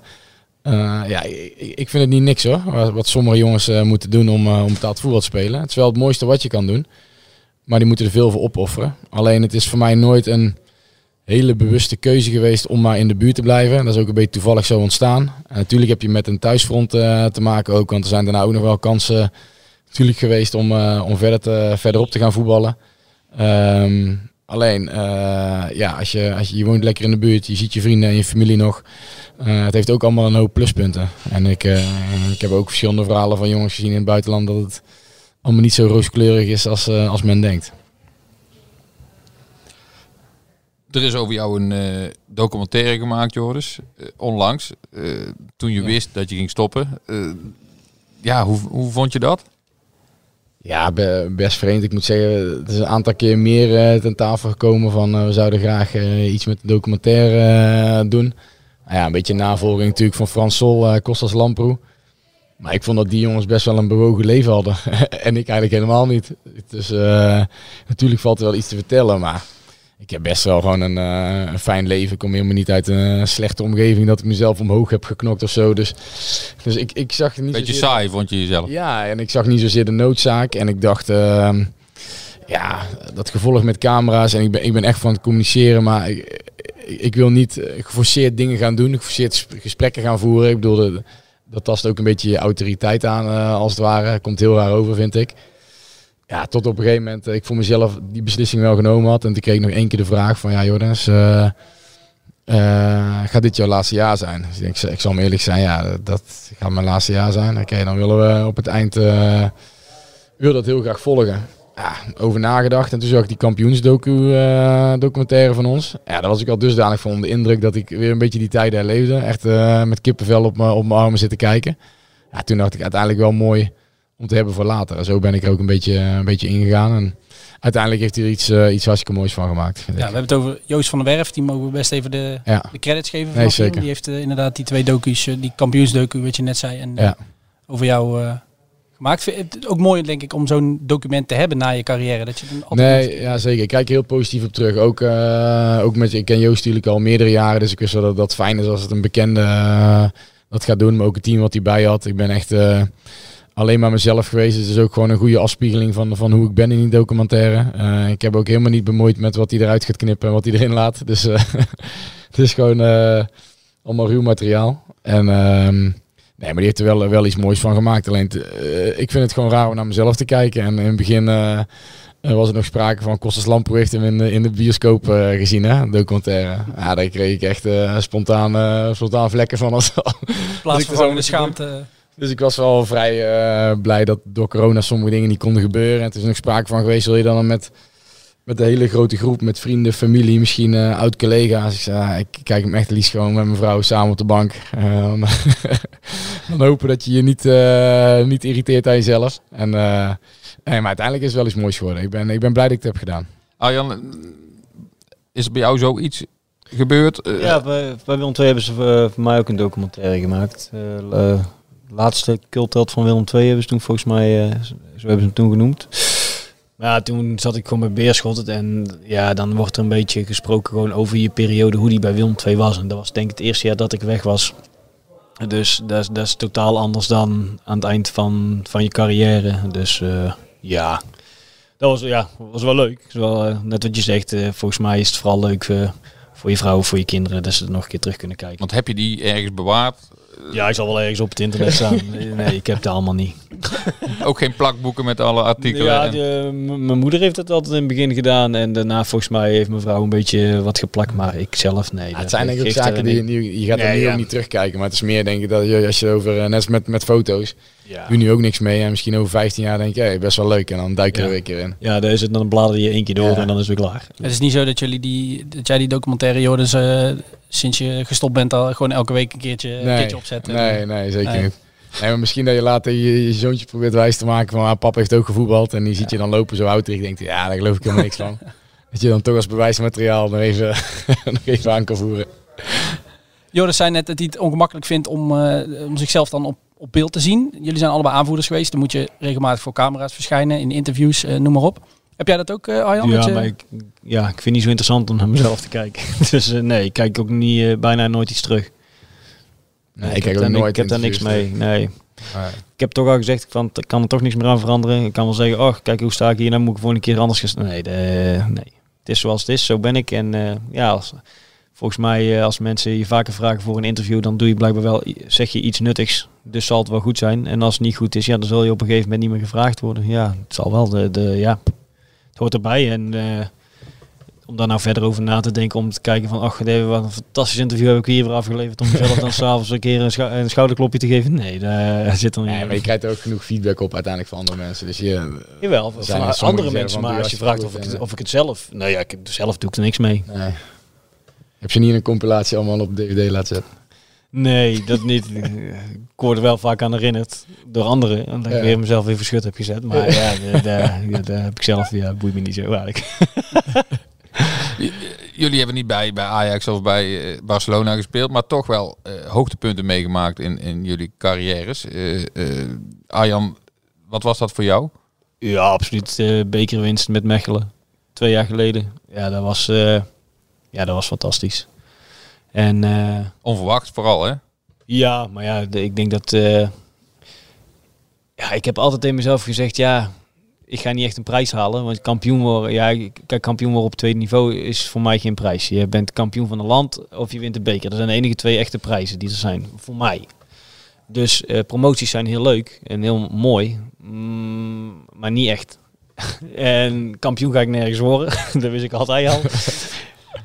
eh, ja, ik, ik vind het niet niks hoor. Wat, sommige jongens eh, moeten doen om, om betaald voetbal te spelen. Het is wel het mooiste wat je kan doen. Maar die moeten er veel voor opofferen. Alleen het is voor mij nooit een hele bewuste keuze geweest om maar in de buurt te blijven. Dat is ook een beetje toevallig zo ontstaan. Natuurlijk heb je met een thuisfront te maken ook. Want er zijn daarna ook nog wel kansen natuurlijk geweest om, eh, om verder te, verderop te gaan voetballen. Ehm, alleen, eh, ja, als je, als je, je woont lekker in de buurt, je ziet je vrienden en je familie nog. Eh, het heeft ook allemaal een hoop pluspunten. En ik, ik heb ook verschillende verhalen van jongens gezien in het buitenland dat het allemaal niet zo rooskleurig is als, als men denkt. Er is over jou een documentaire gemaakt, Joris, onlangs. toen je wist dat je ging stoppen. Ja, hoe, hoe vond je dat? Ja, be- best vreemd. Ik moet zeggen, het is een aantal keer meer eh, ten tafel gekomen van eh, we zouden graag eh, iets met de documentaire doen. Nou ja, een beetje navolging natuurlijk van Frans Sol, Kostas Lamproe. Maar ik vond dat die jongens best wel een bewogen leven hadden. *laughs* en ik eigenlijk helemaal niet. Dus natuurlijk valt er wel iets te vertellen, maar ik heb best wel gewoon een, eh, een fijn leven. Ik kom helemaal niet uit een slechte omgeving dat ik mezelf omhoog heb geknokt of zo. Dus, dus ik, ik zag niet Beetje zozeer- saai vond je jezelf. ja, en ik zag niet zozeer de noodzaak. En ik dacht, ehm, ja, dat gevolg met camera's. En ik ben, ik ben echt van het communiceren, maar ik, ik wil niet eh, geforceerd dingen gaan doen. Geforceerd sp- gesprekken gaan voeren. Ik bedoel, dat, dat tast ook een beetje je autoriteit aan, eh, als het ware. Komt heel raar over, vind ik. Ja, tot op een gegeven moment eh, ik voor mezelf die beslissing wel genomen had. En toen kreeg ik nog één keer de vraag van, ja Jordans, eh, eh, gaat dit jouw laatste jaar zijn? Dus ik, ik zal me eerlijk zijn, ja, dat gaat mijn laatste jaar zijn. Oké, dan willen we op het eind eh wil dat heel graag volgen. Ja, over nagedacht en toen zag ik die kampioensdocu eh, documentaire van ons. Ja, daar was ik al dusdanig van onder de indruk dat ik weer een beetje die tijden herleefde. Echt met kippenvel op mijn armen zitten kijken. Ja, toen dacht ik uiteindelijk wel mooi om te hebben voor later. En zo ben ik er ook een beetje, een beetje ingegaan. En uiteindelijk heeft hij er iets, eh, iets hartstikke moois van gemaakt. Ja, ik. we hebben het over Joost van der Werf. Die mogen we best even de, Ja. de credits geven. Nee, zeker. Die heeft eh, inderdaad die twee docu's, eh, die kampioensdocu, wat je net zei, en eh, Ja. over jou eh, gemaakt. Het ook mooi, denk ik, om zo'n document te hebben na je carrière. Dat je dan altijd Nee, ja, zeker. Ik kijk heel positief op terug. Ook, eh, ook met, ik ken Joost natuurlijk al meerdere jaren, dus ik wist wel dat dat fijn is als het een bekende eh, dat gaat doen. Maar ook het team wat hij bij had. Ik ben echt eh, alleen maar mezelf geweest. Het is ook gewoon een goede afspiegeling van, van hoe ik ben in die documentaire. Eh, ik heb ook helemaal niet bemoeid met wat hij eruit gaat knippen en wat hij erin laat. Dus eh, *laughs* het is gewoon eh, allemaal ruw materiaal. En ehm, nee, maar die heeft er wel, wel iets moois van gemaakt. Alleen, ik vind het gewoon raar om naar mezelf te kijken. En in het begin... was er nog sprake van Kostas Lamproe heeft hem in de, in de bioscoop gezien, hè, documentaire. Ja, daar kreeg ik echt eh, spontaan, spontaan vlekken van. Als, *laughs* Dus ik er zo schaamte. Dus ik was wel vrij eh, blij dat door corona sommige dingen niet konden gebeuren. En er is nog sprake van geweest, wil je dan met, met een hele grote groep, met vrienden, familie, misschien eh oud-collega's. Ik zei, ik kijk hem echt liefst gewoon met mijn vrouw samen op de bank. Eh, dan, *laughs* dan hopen dat je je niet, eh, niet irriteert aan jezelf. En, eh, nee, maar uiteindelijk is het wel iets moois geworden. Ik ben, ik ben blij dat ik het heb gedaan. Arjan, is er bij jou zoiets gebeurd? Ja, bij, bij Willem II hebben ze voor, voor mij ook een documentaire gemaakt. Laatste cultheld van Willem II hebben ze toen volgens mij, eh, zo hebben ze hem toen genoemd. Maar ja, toen zat ik gewoon bij Beerschot en ja, dan wordt er een beetje gesproken gewoon over je periode, hoe die bij Willem II was. En dat was denk ik het eerste jaar dat ik weg was. Dus dat is, dat is totaal anders dan aan het eind van, van je carrière. Dus eh, ja, dat was, ja, was wel leuk. Eh, net wat je zegt, volgens mij is het vooral leuk voor je vrouw, voor je kinderen, dat ze het nog een keer terug kunnen kijken. Want heb je die ergens bewaard? Ja, ik zal wel ergens op het internet staan. *laughs* Nee, ik heb het allemaal niet. Ook geen plakboeken met alle artikelen? Ja, mijn moeder heeft het altijd in het begin gedaan. En daarna volgens mij heeft mijn vrouw een beetje wat geplakt. Maar ik zelf, nee. Ja, dat- het zijn er zaken die je, niet- nu- je gaat er nu ja. ook niet terugkijken. Maar het is meer denk ik dat je, als je over, eh, net als met, met foto's, Ja. doe nu ook niks mee. En misschien over 15 jaar denk je, hey, best wel leuk. En dan duik je Ja. er weer een keer in. Ja, daar is het, dan blader je één keer door Ja. en dan is het weer klaar. Het is niet zo dat, jullie die, dat jij die documentaire Jordens eh, sinds je gestopt bent al gewoon elke week een keertje, een keertje opzet. en- Nee, nee, zeker Nee. niet. Nee, maar misschien dat je later je, je zoontje probeert wijs te maken van ah, papa heeft ook gevoetbald. En die ziet je dan lopen zo oud. En je denkt, ja, daar geloof ik helemaal niks van. *laughs* Dat je dan toch als bewijsmateriaal nog even, *laughs* nog even aan kan voeren. Joris zei net dat hij het ongemakkelijk vindt om, eh, om zichzelf dan op, op beeld te zien. Jullie zijn allebei aanvoerders geweest. Dan moet je regelmatig voor camera's verschijnen, in interviews, eh, noem maar op. Heb jij dat ook, eh Arjan? Ja, je- maar ik, ja, ik vind het niet zo interessant om naar mezelf te kijken. *laughs* dus eh, nee, ik kijk ook niet, eh, bijna nooit iets terug. Nee, ik heb kijk ook daar, nooit Ik heb daar niks mee, nee. Ik heb toch al gezegd, van, ik kan er toch niks meer aan veranderen. Ik kan wel zeggen, oh, kijk hoe sta ik hier, dan moet ik voor een keer anders gaan. Nee, de, nee, het is zoals het is, zo ben ik. En eh, ja, als, volgens mij, eh, als mensen je vaker vragen voor een interview, dan doe je blijkbaar wel, zeg je iets nuttigs. Dus zal het wel goed zijn. En als het niet goed is, ja, dan zul je op een gegeven moment niet meer gevraagd worden. Ja, het zal wel, de, de, ja, het hoort erbij. En eh, om daar nou verder over na te denken, om te kijken van, ach, wat een fantastisch interview heb ik hier weer afgeleverd. Om mezelf dan *laughs* s'avonds een keer een, schou- een schouderklopje te geven. Nee, daar *laughs* zit er niet Nee, maar je krijgt er ook genoeg feedback op uiteindelijk van andere mensen. Dus je, Jawel, van er andere mensen. Maar als je vraagt of ik, het, of ik het zelf... Nou ja, ik, zelf doe ik er niks mee. nee. Heb je niet in een compilatie allemaal op DVD laten zetten? Nee, dat niet. *laughs* ik word er wel vaak aan herinnerd door anderen. En dat ik Ja. weer mezelf weer verschut heb gezet. Maar ja, daar, heb ik zelf... Ja, boeit me niet zo eigenlijk. *laughs* jullie hebben niet bij, bij Ajax of bij eh, Barcelona gespeeld, maar toch wel eh, hoogtepunten meegemaakt in, in jullie carrières. Eh, Arjan, wat was dat voor jou? Ja, absoluut. bekerwinst met Mechelen. Twee jaar geleden. Ja, dat was, ja, dat was fantastisch. En eh, Onverwacht vooral, hè? ja, maar ja, de- ik denk dat... eh, ja, ik heb altijd tegen mezelf gezegd, ja, ik ga niet echt een prijs halen. Want kampioen worden, ja, ik- kijk, kampioen worden op tweede niveau is voor mij geen prijs. Je bent kampioen van een land of je wint de beker. Dat zijn de enige twee echte prijzen die er zijn, voor mij. Dus eh, promoties zijn heel leuk en heel mooi, mm, maar niet echt. *laughs* en kampioen ga ik nergens worden, *laughs* dat wist ik altijd al.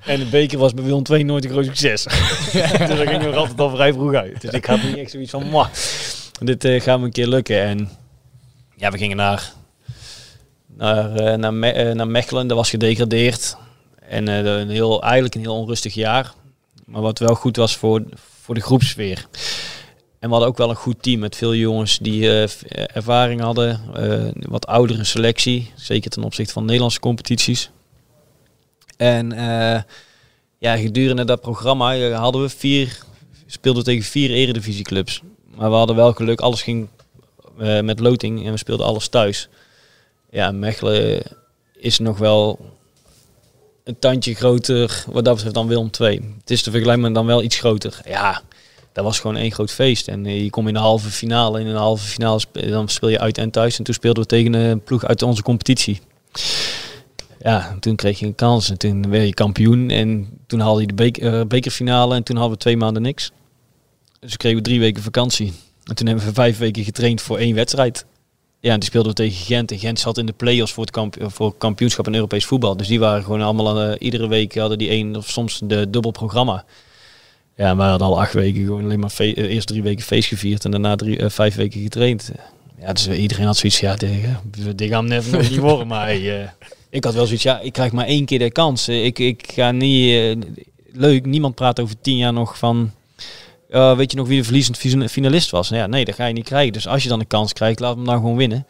En de beker was bij Willem II nooit een groot succes. *laughs* *laughs* dus dat ging er altijd al vrij vroeg uit. Dus ik had niet echt zoiets van, "Mwah, dit eh, gaat me een keer lukken. En ja, we gingen naar, naar, eh, naar, Me- eh, naar Mechelen, dat was gedegradeerd. En een heel, eigenlijk een heel onrustig jaar. Maar wat wel goed was voor, voor de groepsfeer. En we hadden ook wel een goed team met veel jongens die ervaring hadden. wat oudere selectie, zeker ten opzichte van Nederlandse competities. En eh, ja, gedurende dat programma eh, hadden we vier, speelden we tegen vier eredivisieclubs. Maar we hadden wel geluk, alles ging eh, met loting en we speelden alles thuis. Ja, Mechelen is nog wel een tandje groter wat dat betreft dan Willem II. Het is te vergelijken maar dan wel iets groter. Ja, dat was gewoon één groot feest. En je komt in de halve finale. In een halve finale dan speel je uit en thuis. En toen speelden we tegen een ploeg uit onze competitie. Ja, toen kreeg je een kans en toen werd je kampioen. En toen haalde je de beker, eh, bekerfinale en toen hadden we twee maanden niks. Dus kregen we drie weken vakantie. En toen hebben we vijf weken getraind voor één wedstrijd. Ja, en die speelden we tegen Gent. En Gent zat in de play-offs voor het kamp voor kampioenschap in Europees voetbal. Dus die waren gewoon allemaal, eh, iedere week hadden die één of soms de dubbel programma. Ja, we hadden al acht weken gewoon alleen maar eh, eerst drie weken feest gevierd en daarna drie, eh, vijf weken getraind. Ja, dus iedereen had zoiets, ja, dit, dit gaan net nooit niet worden. *laughs* Maar eh, ik had wel zoiets, ja, ik krijg maar één keer de kans. Eh, Ik, ik ga niet, eh, leuk, niemand praat over tien jaar nog van, eh, weet je nog wie de verliezend fi- finalist was? Nou ja, nee, dat ga je niet krijgen. Dus als je dan een kans krijgt, laat hem dan gewoon winnen.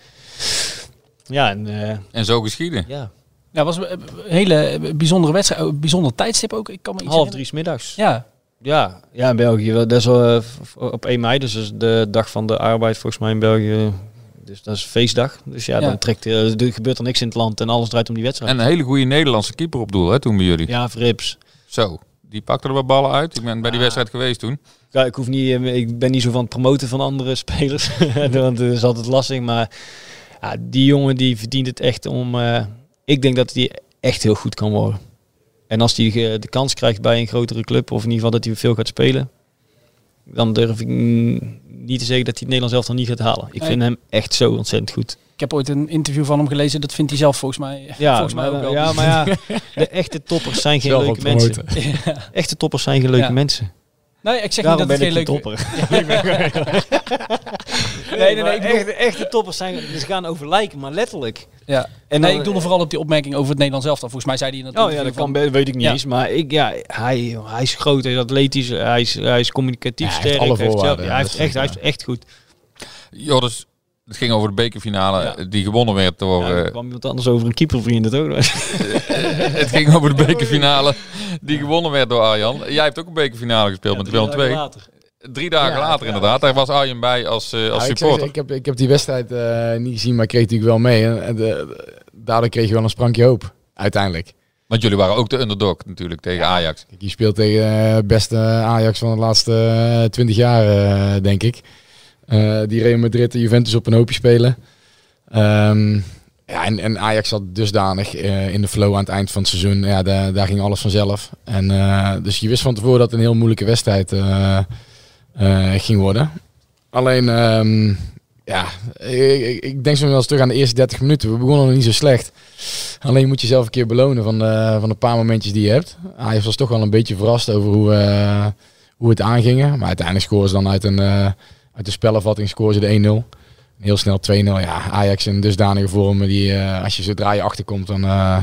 Ja, en eh, En zo geschieden. ja, Ja, was een hele bijzondere wedstrijd. Een bijzonder tijdstip ook. Ik kan me iets half drie 's middags. Ja, Ja, ja, in België. wel. Dat is eh, op 1 mei, dus de dag van de arbeid volgens mij in België. Dus dat is feestdag. Dus ja, Ja. dan trekt, eh, er gebeurt er niks in het land en alles draait om die wedstrijd. En een hele goede Nederlandse keeper op doel, hè, toen bij jullie. ja, Vrips. Zo, die pakte er wat ballen uit. Ik ben bij die wedstrijd geweest toen. Ja, ik, hoef niet, eh, ik ben niet zo van het promoten van andere *laughs* spelers. *laughs* Want dat is altijd lastig. Maar ja, die jongen die verdient het echt om... eh, ik denk dat hij echt heel goed kan worden. En als hij de kans krijgt bij een grotere club... of in ieder geval dat hij veel gaat spelen... dan durf ik niet te zeggen dat hij het Nederlands elftal niet gaat halen. Ik Nee. vind hem echt zo ontzettend goed. ik heb ooit een interview van hem gelezen. Dat vindt hij zelf volgens mij, Ja, *laughs* volgens mij maar, ook wel. ja, maar ja, *laughs* de echte toppers zijn geen Zelf leuke mensen. Echte toppers zijn geen leuke Ja. mensen. Nee, ik zeg Daarom niet dat ben het ik geen topper. *laughs* *laughs* Nee, nee, nee. Ik bedoel, echte, echte toppers zijn, ze gaan over lijken, maar letterlijk. ja. En nee, dan- ik doelde vooral op die opmerking over het Nederlands elftal. Volgens mij zei hij in dat Oh ja, dat kan, van- weet ik niet Ja. eens. Maar ik, ja, hij, hij is groot, hij is atletisch, hij is, hij is communicatief Ja, hij heeft sterk. alle heeft zelf- voorwaarden, ja, hij, heeft is echt, hij goed, heeft echt goed. Joris, het ging over de bekerfinale Ja. eh, die gewonnen werd door... Ja, er eh, kwam iemand anders over een keepervriend het ook. *laughs* het ging over de *laughs* bekerfinale die gewonnen werd door Arjan. Jij hebt ook een bekerfinale gespeeld met Willem Drie dagen 2. later. Drie dagen Ja, later ja. inderdaad. Daar was Arjen bij als, eh, als supporter. ik, heb, ik heb die wedstrijd eh, niet gezien, maar ik kreeg natuurlijk wel mee. En, en de- de- daardoor kreeg je wel een sprankje hoop, uiteindelijk. Want jullie waren ook de underdog natuurlijk tegen Ajax. Je speelt tegen het beste Ajax van de laatste twintig jaar, denk ik. Eh, die Real Madrid en Juventus op een hoopje spelen. Ehm, ja, en, Ajax zat dusdanig eh, in de flow aan het eind van het seizoen. Ja, daar, ging alles vanzelf. En, eh, dus je wist van tevoren dat het een heel moeilijke wedstrijd ging worden. Alleen, ehm, ja, ik, denk zo wel eens terug aan de eerste 30 minuten. We begonnen nog niet zo slecht. Alleen je moet jezelf een keer belonen van, van de paar momentjes die je hebt. Ajax was toch wel een beetje verrast over hoe, hoe het aangingen. Maar uiteindelijk scoren ze dan uit een, uit de spelervatting scoren ze de 1-0. Heel snel 2-0. Ja, Ajax in dusdanige vorm. Die, eh, als je zodra je achterkomt, dan eh,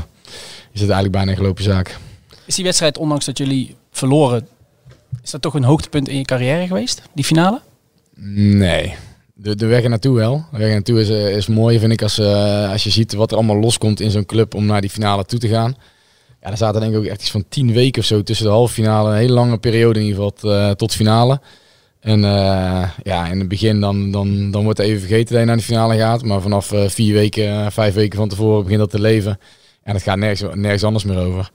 is het eigenlijk bijna een gelopen zaak. Is die wedstrijd, ondanks dat jullie verloren, is dat toch een hoogtepunt in je carrière geweest? Die finale? Nee. De, de weg er naartoe wel. De weg er naartoe is, eh, is mooi, vind ik, als, als je ziet wat er allemaal loskomt in zo'n club om naar die finale toe te gaan. Ja, er zaten denk ik ook echt iets van tien weken of zo tussen de halve finale. Een hele lange periode in ieder geval tot finale. En eh, ja, in het begin dan, dan, dan wordt het even vergeten dat je naar de finale gaat. Maar vanaf eh, vier weken, eh, vijf weken van tevoren begint dat te leven. En het gaat nergens, nergens anders meer over.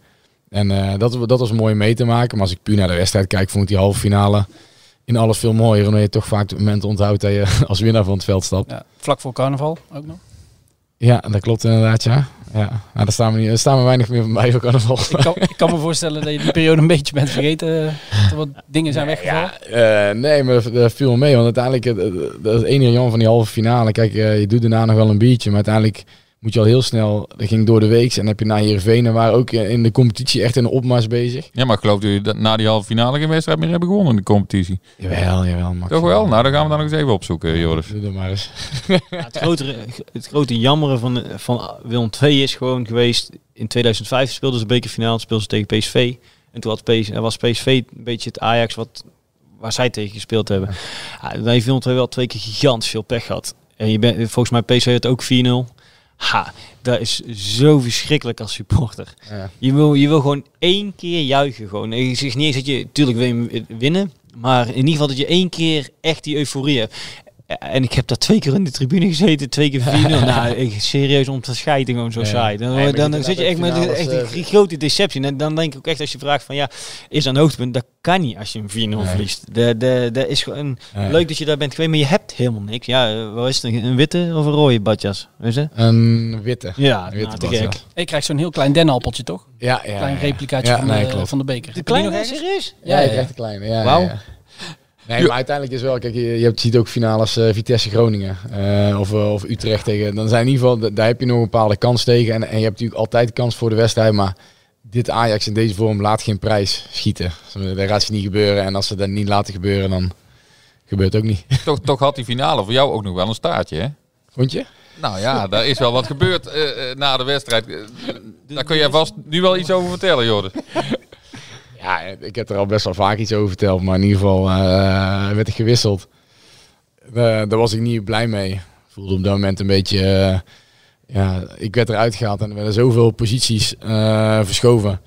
En dat, dat was mooi mee te maken. Maar als ik puur naar de wedstrijd kijk, vond ik die halve finale in alles veel mooier. Omdat je toch vaak het moment onthoudt dat je *laughs* als winnaar van het veld stapt. Ja, vlak voor carnaval ook nog. Ja, dat klopt inderdaad, ja. Ja. Nou, daar, staan we niet, daar staan we weinig meer van bij voor carnaval. Ik kan, ik kan me voorstellen dat je die periode een beetje bent vergeten. eh, Dat er wat dingen zijn weggevallen. Ja, eh, nee, maar dat, viel me mee. Want uiteindelijk, eh, dat is enige jammer van die halve finale. Kijk, je doet daarna nog wel een biertje. Maar uiteindelijk moet je al heel snel... Dat ging door de week. En dan heb je naar Heerenveen. En waren ook eh, in de competitie echt in een opmars bezig. Ja, maar geloof dat jullie dat na die halve finale geen wedstrijd meer hebben gewonnen in de competitie. Jawel, jawel. Max. Toch wel? Nou, dan gaan we dan nog eens even opzoeken, Joris. Doe dat maar eens. *laughs* Ja, het, grotere, het grote jammeren van, van Willem II is gewoon geweest. In 2005 speelden ze bekerfinale, speelden ze tegen PSV. En toen had PSV, was PSV een beetje het Ajax wat, waar zij tegen gespeeld hebben. Ja, dan heeft Willem II wel twee keer gigantisch veel pech gehad. En je bent, volgens mij PSV had ook 4-0. Ha, dat is zo verschrikkelijk als supporter. Ja. Je, wil, je wil gewoon één keer juichen. Gewoon. Ik zeg niet eens dat je, natuurlijk wil je winnen. Maar in ieder geval dat je één keer echt die euforie hebt. En ik heb daar twee keer in de tribune gezeten, twee keer 4-0. *laughs* nou, ik, serieus om te scheiden gewoon zo Ja. saai. Dan, Nee, dan, zit je echt met finales, echt eh, een grote deceptie. En dan denk ik ook echt als je vraagt van ja, is dat een hoogtepunt? Dat kan niet als je een 4-0 Nee. verliest. De, de, de is gewoon Nee. leuk dat je daar bent geweest, maar je hebt helemaal niks. Ja, eh, wat is het? Een witte of een rode badjas? Weet je? Een witte. Ja, Een witte nou, te bad, ja. gek. Ik krijg zo'n heel klein dennenappeltje, toch? Ja, ja. Klein replicaatje Ja, van, nee, de, van de beker. De kleine, serieus? Ja, ik echt een kleine. Ja, Wauw. Nee, maar uiteindelijk is wel, kijk, je, je hebt, ziet ook finales eh, Vitesse Groningen eh, of, eh, of Utrecht tegen. Dan zijn in ieder geval, da- daar heb je nog een bepaalde kans tegen. En, en je hebt natuurlijk altijd kans voor de wedstrijd. Maar dit Ajax in deze vorm laat geen prijs schieten. Dat gaat ze niet gebeuren. En als ze dat niet laten gebeuren, dan gebeurt het ook niet. toch, toch had die finale voor jou ook nog wel een staartje, hè? Vond je? Nou ja, daar is wel wat gebeurd eh, eh, na de wedstrijd. Eh, daar kun jij vast nu wel iets over vertellen, Joris. *laughs* Ja, ik heb er al best wel vaak iets over verteld. Maar in ieder geval eh, werd ik gewisseld. Eh, daar was ik niet blij mee. Voelde op dat moment een beetje... eh, ja, ik werd eruit gehaald en er werden zoveel posities verschoven.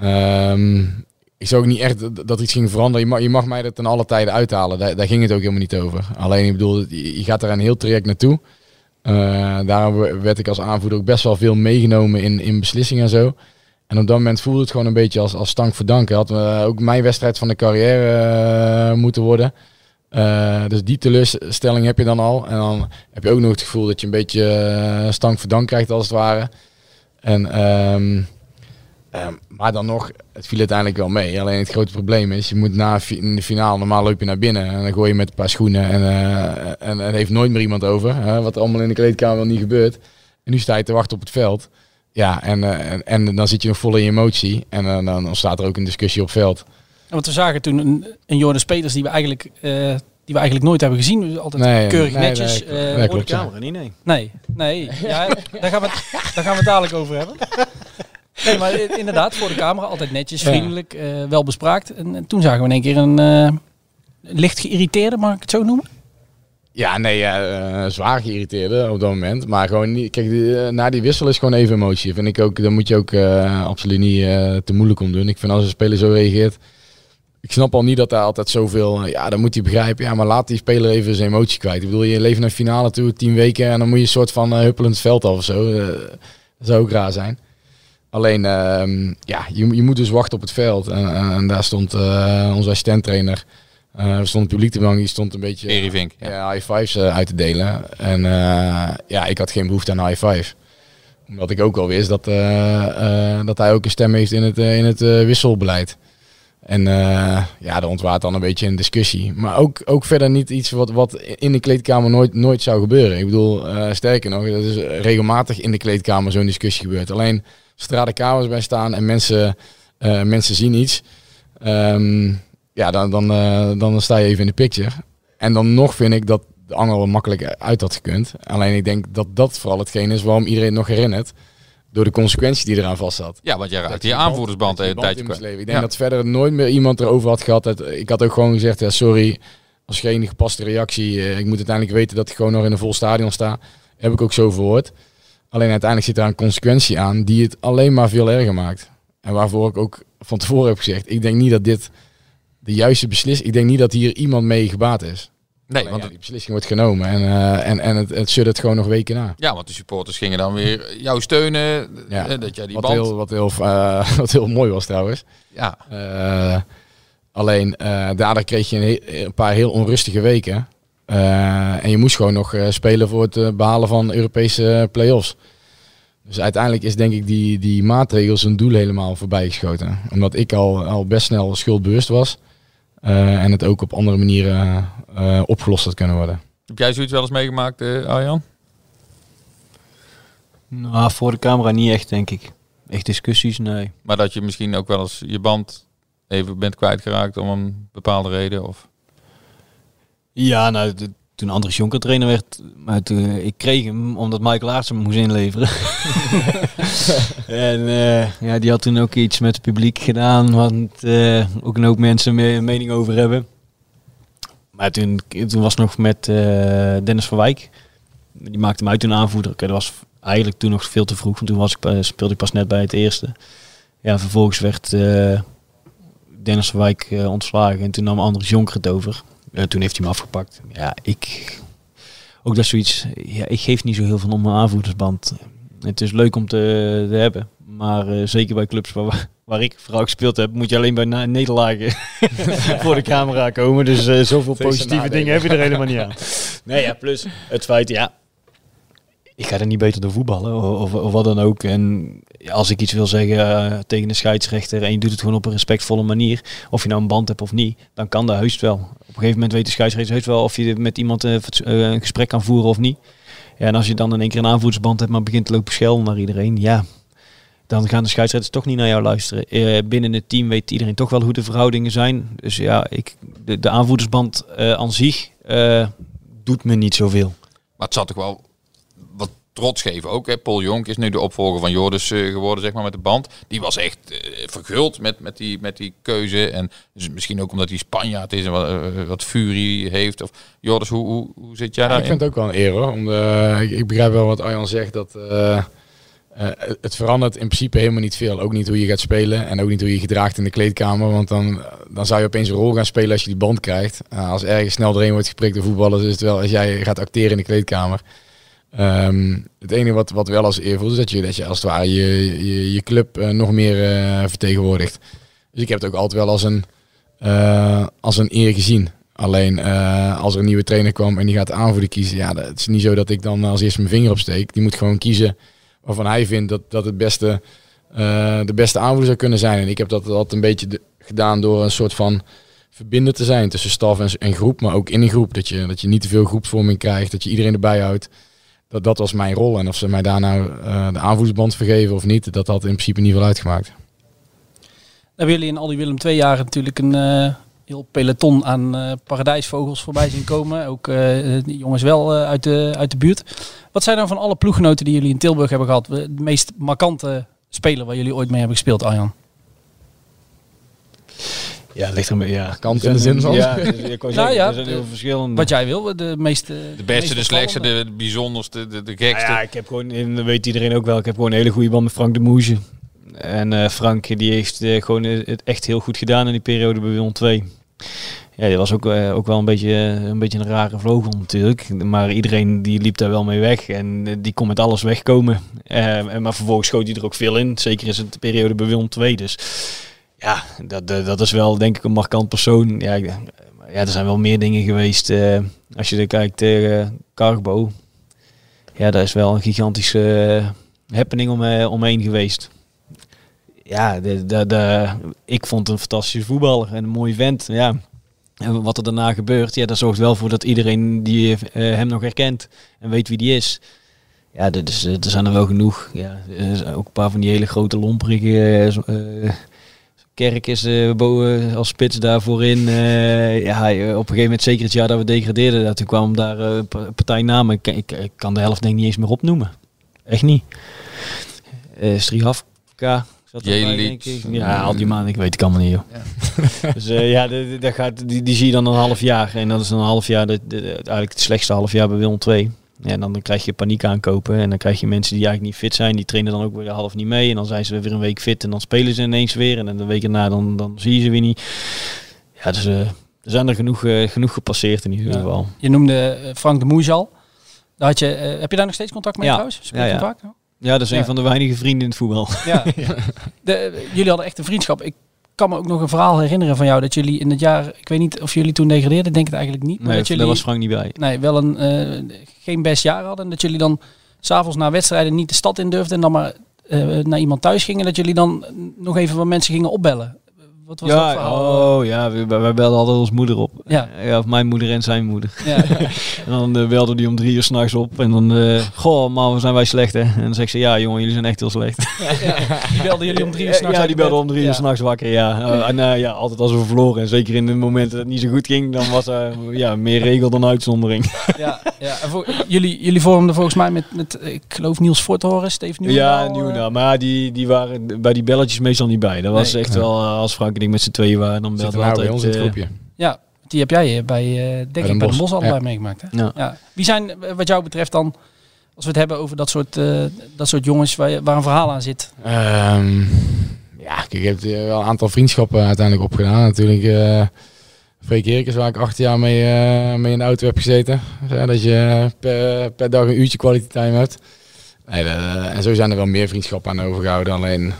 Ehm, ik zou ook niet echt dat- dat iets ging veranderen. Je mag, mij er ten alle tijden uithalen. Daar, daar ging het ook helemaal niet over. Alleen, ik bedoel, je gaat er een heel traject naartoe. Daarom werd ik als aanvoerder ook best wel veel meegenomen in, in beslissingen en zo. En op dat moment voelde het gewoon een beetje als, als stank voor dank. Had eh, ook mijn wedstrijd van de carrière eh, moeten worden. Eh, dus die teleurstelling heb je dan al. En dan heb je ook nog het gevoel dat je een beetje stank krijgt als het ware. En, ehm, ehm, maar dan nog, het viel uiteindelijk wel mee. Alleen het grote probleem is, je moet na in de finale, normaal loop je naar binnen. En dan gooi je met een paar schoenen. En, en, en heeft nooit meer iemand over. Wat allemaal in de kleedkamer niet gebeurt. En nu sta je te wachten op het veld. Ja, en, eh, en, en dan zit je nog vol in je emotie. En eh, dan ontstaat er ook een discussie op veld. Ja, Want we zagen toen een, een Joris Peters die we eigenlijk, eh, die we eigenlijk nooit hebben gezien. Dus altijd Nee, keurig nee, netjes. nee, eh, de ja. camera niet, nee. Nee, nee. Ja, daar, gaan we het, daar gaan we het dadelijk over hebben. Nee, maar inderdaad, voor de camera altijd netjes, Ja. vriendelijk, eh, wel bespraakt. En, en toen zagen we in één keer een eh, licht geïrriteerde, mag ik het zo noemen? Ja, nee, eh, zwaar geïrriteerde op dat moment. Maar gewoon niet. Kijk, eh, na die wissel is gewoon even emotie. Vind ik ook, daar moet je ook eh, absoluut niet te moeilijk om doen. Ik vind als een speler zo reageert. Ik snap al niet dat daar altijd zoveel. ja, dan moet hij begrijpen. Ja, maar laat die speler even zijn emotie kwijt. Ik bedoel, je leeft naar finale toe, tien weken. En dan moet je een soort van huppelend veld af of zo. Dat zou ook raar zijn. Alleen, ehm, ja, je, je moet dus wachten op het veld. En, en, daar stond onze assistent-trainer. Eh, er stond het publiek te die stond een beetje. Ja. ja, high fives eh, uit te delen. En eh, ja, ik had geen behoefte aan high five. Omdat ik ook al wist dat, eh, eh, dat hij ook een stem heeft in het, eh, in het eh, wisselbeleid. En eh, ja, er ontwaart dan een beetje een discussie. Maar ook, ook verder niet iets wat, wat in de kleedkamer nooit, nooit zou gebeuren. Ik bedoel, eh, sterker nog, dat is regelmatig in de kleedkamer zo'n discussie gebeurt. Alleen zodra de kamers bij staan en mensen, eh, mensen zien iets, ehm, ja, dan, dan, eh, dan sta je even in de picture. En dan nog vind ik dat de angel wel makkelijk uit had gekund. Alleen ik denk dat dat vooral hetgeen is waarom iedereen nog herinnert. Door de consequentie die eraan vast zat. Ja, want jij raakte je je band- aanvoerdersband een tijdje kwijt. Ik denk Ja. dat verder nooit meer iemand erover had gehad. Dat, ik had ook gewoon gezegd, ja, sorry, als geen gepaste reactie. eh, ik moet uiteindelijk weten dat ik gewoon nog in een vol stadion sta. Heb ik ook zo verhoord. Alleen uiteindelijk zit daar een consequentie aan die het alleen maar veel erger maakt. En waarvoor ik ook van tevoren heb gezegd, ik denk niet dat dit de juiste beslissing, ik denk niet dat hier iemand mee gebaat is. Nee, Alleen, want, ja, die beslissing wordt genomen en, eh, en, en het, het het gewoon nog weken na. ja, want de supporters gingen dan weer jou steunen. Ja, eh, dat jij die wat, band... heel, wat, heel, eh, *laughs* wat heel mooi was trouwens. Ja, alleen daardoor kreeg je een, paar heel onrustige weken. En je moest gewoon nog spelen voor het eh, behalen van Europese play-offs. Dus uiteindelijk is denk ik die, die maatregel zijn doel helemaal voorbij geschoten. Omdat ik al, al best snel schuldbewust was. Eh, en het ook op andere manieren eh, opgelost had kunnen worden. heb jij zoiets wel eens meegemaakt, eh, Arjan? Nou, voor de camera niet echt, denk ik. Echt discussies, nee. Maar dat je misschien ook wel eens je band even bent kwijtgeraakt om een bepaalde reden? Of... Ja, nou, de- toen Andries Jonker trainer werd, maar toen, ik kreeg hem omdat Michael Aartsen hem moest inleveren. *laughs* en eh, ja, die had toen ook iets met het publiek gedaan, want eh, ook een hoop mensen me- een mening over hebben. Maar toen, toen was het nog met eh, Dennis van Wijk. Die maakte uit toen aanvoerder. Dat was eigenlijk toen nog veel te vroeg, want toen was ik, speelde ik pas net bij het eerste. Ja, vervolgens werd eh, Dennis van Wijk eh, ontslagen en toen nam Andries Jonker het over. Eh, toen heeft hij me afgepakt. Ja, ik. Ook dat is zoiets. Ja, ik geef niet zo heel veel om mijn aanvoerdersband. Het is leuk om te, te hebben. Maar eh, zeker bij clubs waar, waar ik vooral gespeeld heb, moet je alleen bij nederlagen *laughs* voor de camera komen. Dus eh, zoveel Feest positieve dingen heb je er helemaal niet aan. *laughs* Nee, ja, plus het feit, ja. Ik ga er niet beter door voetballen of, of, of wat dan ook. En als ik iets wil zeggen eh, tegen een scheidsrechter en je doet het gewoon op een respectvolle manier, of je nou een band hebt of niet, dan kan dat heus wel. Op een gegeven moment weet de scheidsrechter heus wel of je met iemand eh, eh, een gesprek kan voeren of niet. Ja, en als je dan in één keer een aanvoerdersband hebt, maar begint te lopen schelden naar iedereen, ja, dan gaan de scheidsrechters toch niet naar jou luisteren. Binnen het team weet iedereen toch wel hoe de verhoudingen zijn. Dus ja, ik, de, de aanvoerdersband aan zich doet me niet zoveel. Maar het zat toch wel trots geven ook. Hè? Paul Jonk is nu de opvolger van Jordis eh, geworden, zeg maar, met de band. Die was echt eh, verguld met, met, die, met die keuze. En dus misschien ook omdat hij Spanjaard is en wat, eh, wat furie heeft. Of Jordis, hoe, hoe, hoe zit jij Ja, daar? ik vind het ook wel een eer hoor. Om de, ik, ik begrijp wel wat Arjan zegt. Dat, het verandert in principe helemaal niet veel. Ook niet hoe je gaat spelen. En ook niet hoe je je gedraagt in de kleedkamer. Want dan, dan zou je opeens een rol gaan spelen als je die band krijgt. Uh, als ergens snel doorheen wordt geprikt door voetballers. Is het wel als jij gaat acteren in de kleedkamer. Ehm, het enige wat, wat wel als eer voelt. Is dat je, dat je als het ware je, je, je club eh, nog meer eh, vertegenwoordigt. Dus ik heb het ook altijd wel als een, eh, als een eer gezien. Alleen als er een nieuwe trainer kwam en die gaat de aanvoerder kiezen, ja, dat- het is niet zo dat ik dan als eerste mijn vinger opsteek. Die moet gewoon kiezen waarvan hij vindt dat, dat het beste, de beste aanvoerder zou kunnen zijn. En ik heb dat altijd een beetje gedaan door een soort van verbinder te zijn tussen staf en, en groep, maar ook in een groep. Dat je, dat je niet te veel groepsvorming krijgt, dat je iedereen erbij houdt. Dat, dat was mijn rol. En of ze mij daar nou eh, de aanvoersband vergeven of niet, dat had in principe niet veel uitgemaakt. hebben jullie in al die Willem II jaren natuurlijk een eh, heel peloton aan eh, paradijsvogels voorbij zien komen. Ook jongens wel uit, de, uit de buurt. Wat zijn dan van alle ploeggenoten die jullie in Tilburg hebben gehad, de meest markante speler waar jullie ooit mee hebben gespeeld, Arjan? Ja, ligt er een ja. Kant in de zin van? Ja, *laughs* dus ik Nou zeggen, ja, er zijn heel de- verschillende. Wat jij wil, de meeste... De beste, de slechtste, de, de bijzonderste, de, de gekste. Nou ja, ik heb gewoon, en dat weet iedereen ook wel, ik heb gewoon een hele goede band met Frank de Moesje. En eh, Frank die heeft eh, gewoon het echt heel goed gedaan in die periode bij Willem II. Ja, die was ook, eh, ook wel een beetje, een beetje een rare vogel natuurlijk. Maar iedereen die liep daar wel mee weg. En die kon met alles wegkomen. Eh, en, maar vervolgens schoot hij er ook veel in. Zeker in zijn periode bij Willem II. Dus ja, dat, dat, dat is wel denk ik een markant persoon. Ja, ja er zijn wel meer dingen geweest. eh, als je er kijkt tegen Carbo. Ja, daar is wel een gigantische eh, happening om, eh, omheen geweest. Ja, de, de, ik vond een fantastische voetballer en een mooie vent. Ja. En wat er daarna gebeurt, ja, dat zorgt wel voor dat iedereen die eh, hem nog herkent en weet wie die is. Ja, eh, er zijn er wel genoeg. Ja, ook een paar van die hele grote lomperige eh, eh, Kerk is eh, eh, als spits daar voorin. eh, ja, eh, op een gegeven moment, zeker het jaar dat we degradeerden, dat toen kwamen daar eh, pa- partijnamen. Ik, ik, ik kan de helft denk ik niet eens meer opnoemen. Echt niet. Uh, Strihafka. zat erbij, Jelit. denk ik. Ja, al die maanden, ik weet het allemaal niet, joh. *laughs* dus eh, ja, de, de- dat gaat, die, die zie je dan een half jaar. En dat is dan een half jaar, de- eigenlijk het slechtste half jaar bij Willem II. Ja, en dan krijg je paniek aankopen. En dan krijg je mensen die eigenlijk niet fit zijn. Die trainen dan ook weer half niet mee. En dan zijn ze weer een week fit. En dan spelen ze ineens weer. En dan de week erna dan, dan zie je ze weer niet. Ja, dus eh, er zijn er genoeg, eh, genoeg gepasseerd in ieder Ja. geval. Je noemde eh, Frank de Moejal. Daar had je, heb je daar nog steeds contact mee Ja. trouwens? Spreek Ja, ja. vaak? Ja, dat is een van de weinige vrienden in het voetbal. Ja. *laughs* De, jullie hadden echt een vriendschap. Ik kan me ook nog een verhaal herinneren van jou dat jullie in het jaar, ik weet niet of jullie toen degradeerden, ik denk het eigenlijk niet. Maar Nee, dat jullie daar was Frank niet bij. nee, wel een eh, geen best jaar hadden. En dat jullie dan s'avonds na wedstrijden niet de stad in durfden en dan maar eh, naar iemand thuis gingen. Dat jullie dan nog even wat mensen gingen opbellen. Wat was dat Ja, verhaal? oh ja, we, wij belden altijd ons moeder op. Ja. ja, of mijn moeder en zijn moeder. Ja. *laughs* En dan eh, belde die om drie uur s'nachts op. En dan, eh goh, man, we zijn wij slecht hè. En dan zegt ze, ja jongen, jullie zijn echt heel slecht. Die belden jullie om drie uur *laughs* s'nachts Ja, die bed. belde om drie uur Ja. s'nachts wakker, ja. Eh, en eh, ja, altijd als we verloren. En zeker in de momenten dat het niet zo goed ging, dan was er ja, meer regel dan uitzondering. *laughs* Ja, ja. En voor, jullie, jullie vormden volgens mij met, met ik geloof Niels Forthoren, Steve Nieuwendaal. ja, Nieuwendaal. Maar die, die waren bij die belletjes meestal niet bij. Dat was Nee. echt wel, als Frank met z'n tweeën waren, dan we nou bij altijd... ons in het eh, groepje. Ja, die heb jij eh, bij, eh, denk Den ik, bij de. Bos allebei Ja. meegemaakt. Hè? Ja. Ja. Wie zijn, wat jou betreft dan, als we het hebben over dat soort, eh, dat soort jongens waar, je- waar een verhaal aan zit? Ehm, ja, kijk, ik heb wel een aantal vriendschappen uiteindelijk opgedaan. Natuurlijk eh Freek Herkens, waar ik acht jaar mee, eh, mee in de auto heb gezeten. Ja, dat je per, per dag een uurtje quality time hebt. Nee, de- en zo zijn er wel meer vriendschappen aan overgehouden. Alleen,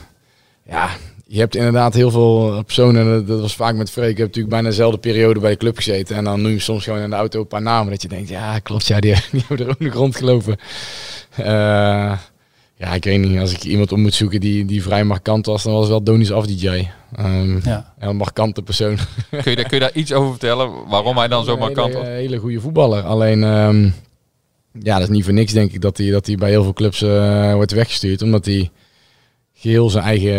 ja, je hebt inderdaad heel veel personen. Dat, was vaak met Freek. Ik heb natuurlijk bijna dezelfde periode bij de club gezeten. En dan noem je soms gewoon in de auto een paar namen. Dat je denkt, ja, klopt, ja, die, *laughs* die hebben er ook nog rondgelopen. Eh ja, ik weet niet. Als ik iemand op moet zoeken die, die vrij markant was, dan was het wel Donis Afdij. Um, Ja. Een markante persoon. Kun je, daar, kun je daar iets over vertellen? Waarom hij dan zo Een markant hele, was? hele goede voetballer. Alleen, ehm, ja, dat is niet voor niks denk ik dat hij, dat hij bij heel veel clubs eh, wordt weggestuurd. Omdat hij geheel zijn eigen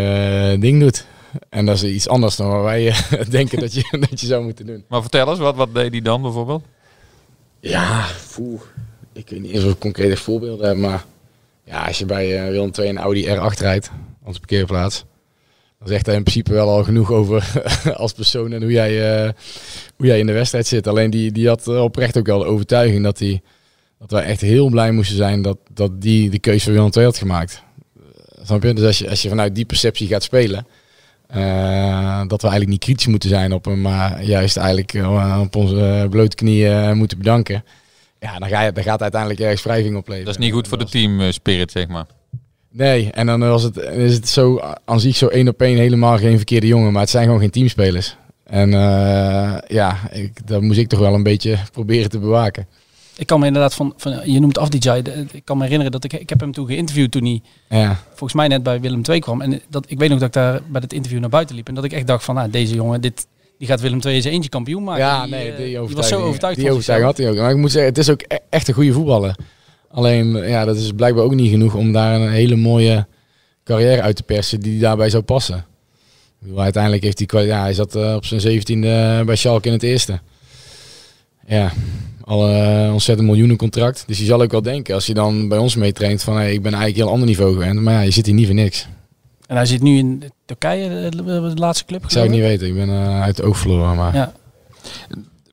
eh, ding doet. En dat is iets anders dan waar wij eh, *laughs* denken dat je, dat je zou moeten doen. Maar vertel eens, wat, wat deed hij dan bijvoorbeeld? Ja, poeh. ik weet niet eens of ik concrete voorbeelden heb, maar ja, als je bij eh, Willem II een Audi R8 rijdt, onze parkeerplaats, dan zegt hij in principe wel al genoeg over *laughs* als persoon en hoe jij, hoe jij in de wedstrijd zit. Alleen die, die had oprecht ook wel de overtuiging dat, die, dat wij echt heel blij moesten zijn dat, dat die de keuze voor Willem II had gemaakt. Snap je? Dus als je, als je vanuit die perceptie gaat spelen, eh, dat we eigenlijk niet kritisch moeten zijn op hem, maar juist eigenlijk eh, op onze eh, blote knieën moeten bedanken. Ja, dan, ga je, dan gaat uiteindelijk ergens wrijving opleveren. Dat is niet goed voor de team spirit, zeg maar. Nee, en dan was het, is het zo aan zich zo één op één helemaal geen verkeerde jongen, maar het zijn gewoon geen teamspelers. En ja, ik, dat moest ik toch wel een beetje proberen te bewaken. Ik kan me inderdaad van, van je noemt Afdijay, de- ik kan me herinneren dat ik, ik heb hem toen geïnterviewd toen hij Ja, volgens mij net bij Willem II kwam. En dat, ik weet nog dat ik daar bij het interview naar buiten liep en dat ik echt dacht van, nou, deze jongen, dit, die gaat Willem II eens eentje kampioen maken. ja die, nee, eh, die, die was zo overtuigd Die van overtuiging had hij ook. Maar ik moet zeggen, het is ook e- echt een goede voetballer. Alleen, ja, dat is blijkbaar ook niet genoeg om daar een hele mooie carrière uit te persen die daarbij zou passen. Bedoel, uiteindelijk heeft hij, ja, hij zat eh, op zijn zeventiende bij Schalke in het eerste. Ja, al een ontzettend miljoenen contract. Dus je zal ook wel denken, als je dan bij ons meetraint, van hey, ik ben eigenlijk een heel ander niveau gewend. Maar ja, je zit hier niet voor niks. En hij zit nu in Turkije, de, laatste club. Ik zou het niet weten, ik ben eh, uit het oog verloren. Maar Ja.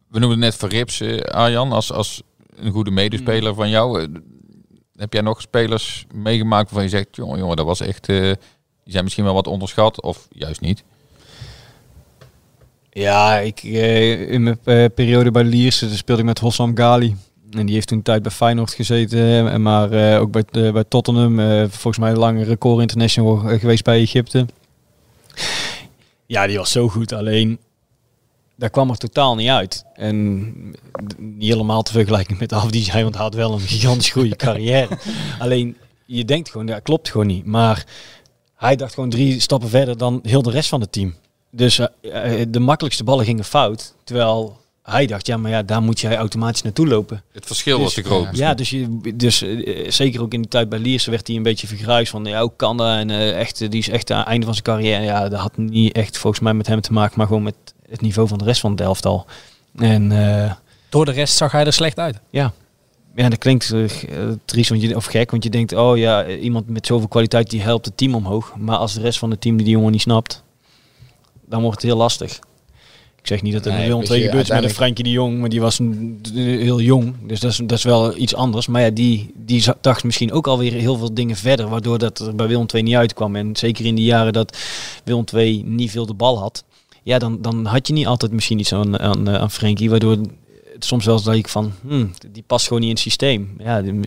We noemden net Verrips, eh, Arjan, als, als een goede medespeler van jou. Eh, heb jij nog spelers meegemaakt waarvan je zegt, jongen, jongen dat was echt... eh, die zijn misschien wel wat onderschat, of juist niet. Ja, ik, eh, in mijn eh, periode bij Lierse speelde ik met Hossam Ghali. En die heeft toen een tijd bij Feyenoord gezeten, eh, maar ook bij, bij Tottenham. volgens mij lang record international geweest bij Egypte. Ja, die was zo goed, alleen daar kwam er totaal niet uit. En niet helemaal te vergelijken met Afdijay, *laughs* want hij had wel een gigantisch goede *laughs* carrière. alleen, je denkt gewoon, dat klopt gewoon niet. Maar hij dacht gewoon drie stappen verder dan heel de rest van het team. Dus eh, eh, de makkelijkste ballen gingen fout. Terwijl hij dacht, ja, maar ja, daar moet jij automatisch naartoe lopen. Het verschil was te groot. Ja, dus, je, dus eh, zeker ook in de tijd bij Lierse werd hij een beetje vergruisd van, ja, hoe kan dat? En eh, echt, eh, die is echt aan het einde van zijn carrière. Ja, dat had niet echt volgens mij met hem te maken, maar gewoon met het niveau van de rest van het elftal. En eh, Door de rest zag hij er slecht uit. ja. Ja, dat klinkt eh, eh, triest want je, of gek, want je denkt, oh ja, eh, iemand met zoveel kwaliteit die helpt het team omhoog. Maar als de rest van het team die, die jongen niet snapt, dan wordt het heel lastig. Ik zeg niet dat het Nee, je, gebeurt met een Frenkie de Jong, maar die was heel jong. Dus dat is, dat is wel iets anders. Maar ja, die, die dacht misschien ook alweer heel veel dingen verder, waardoor dat er bij Willem II niet uitkwam. En zeker in die jaren dat Willem II niet veel de bal had, ja, dan, dan had je niet altijd misschien iets aan, aan, aan Frenkie, waardoor het soms wel eens dat ik van, hmm, die past gewoon niet in het systeem. Ja, die,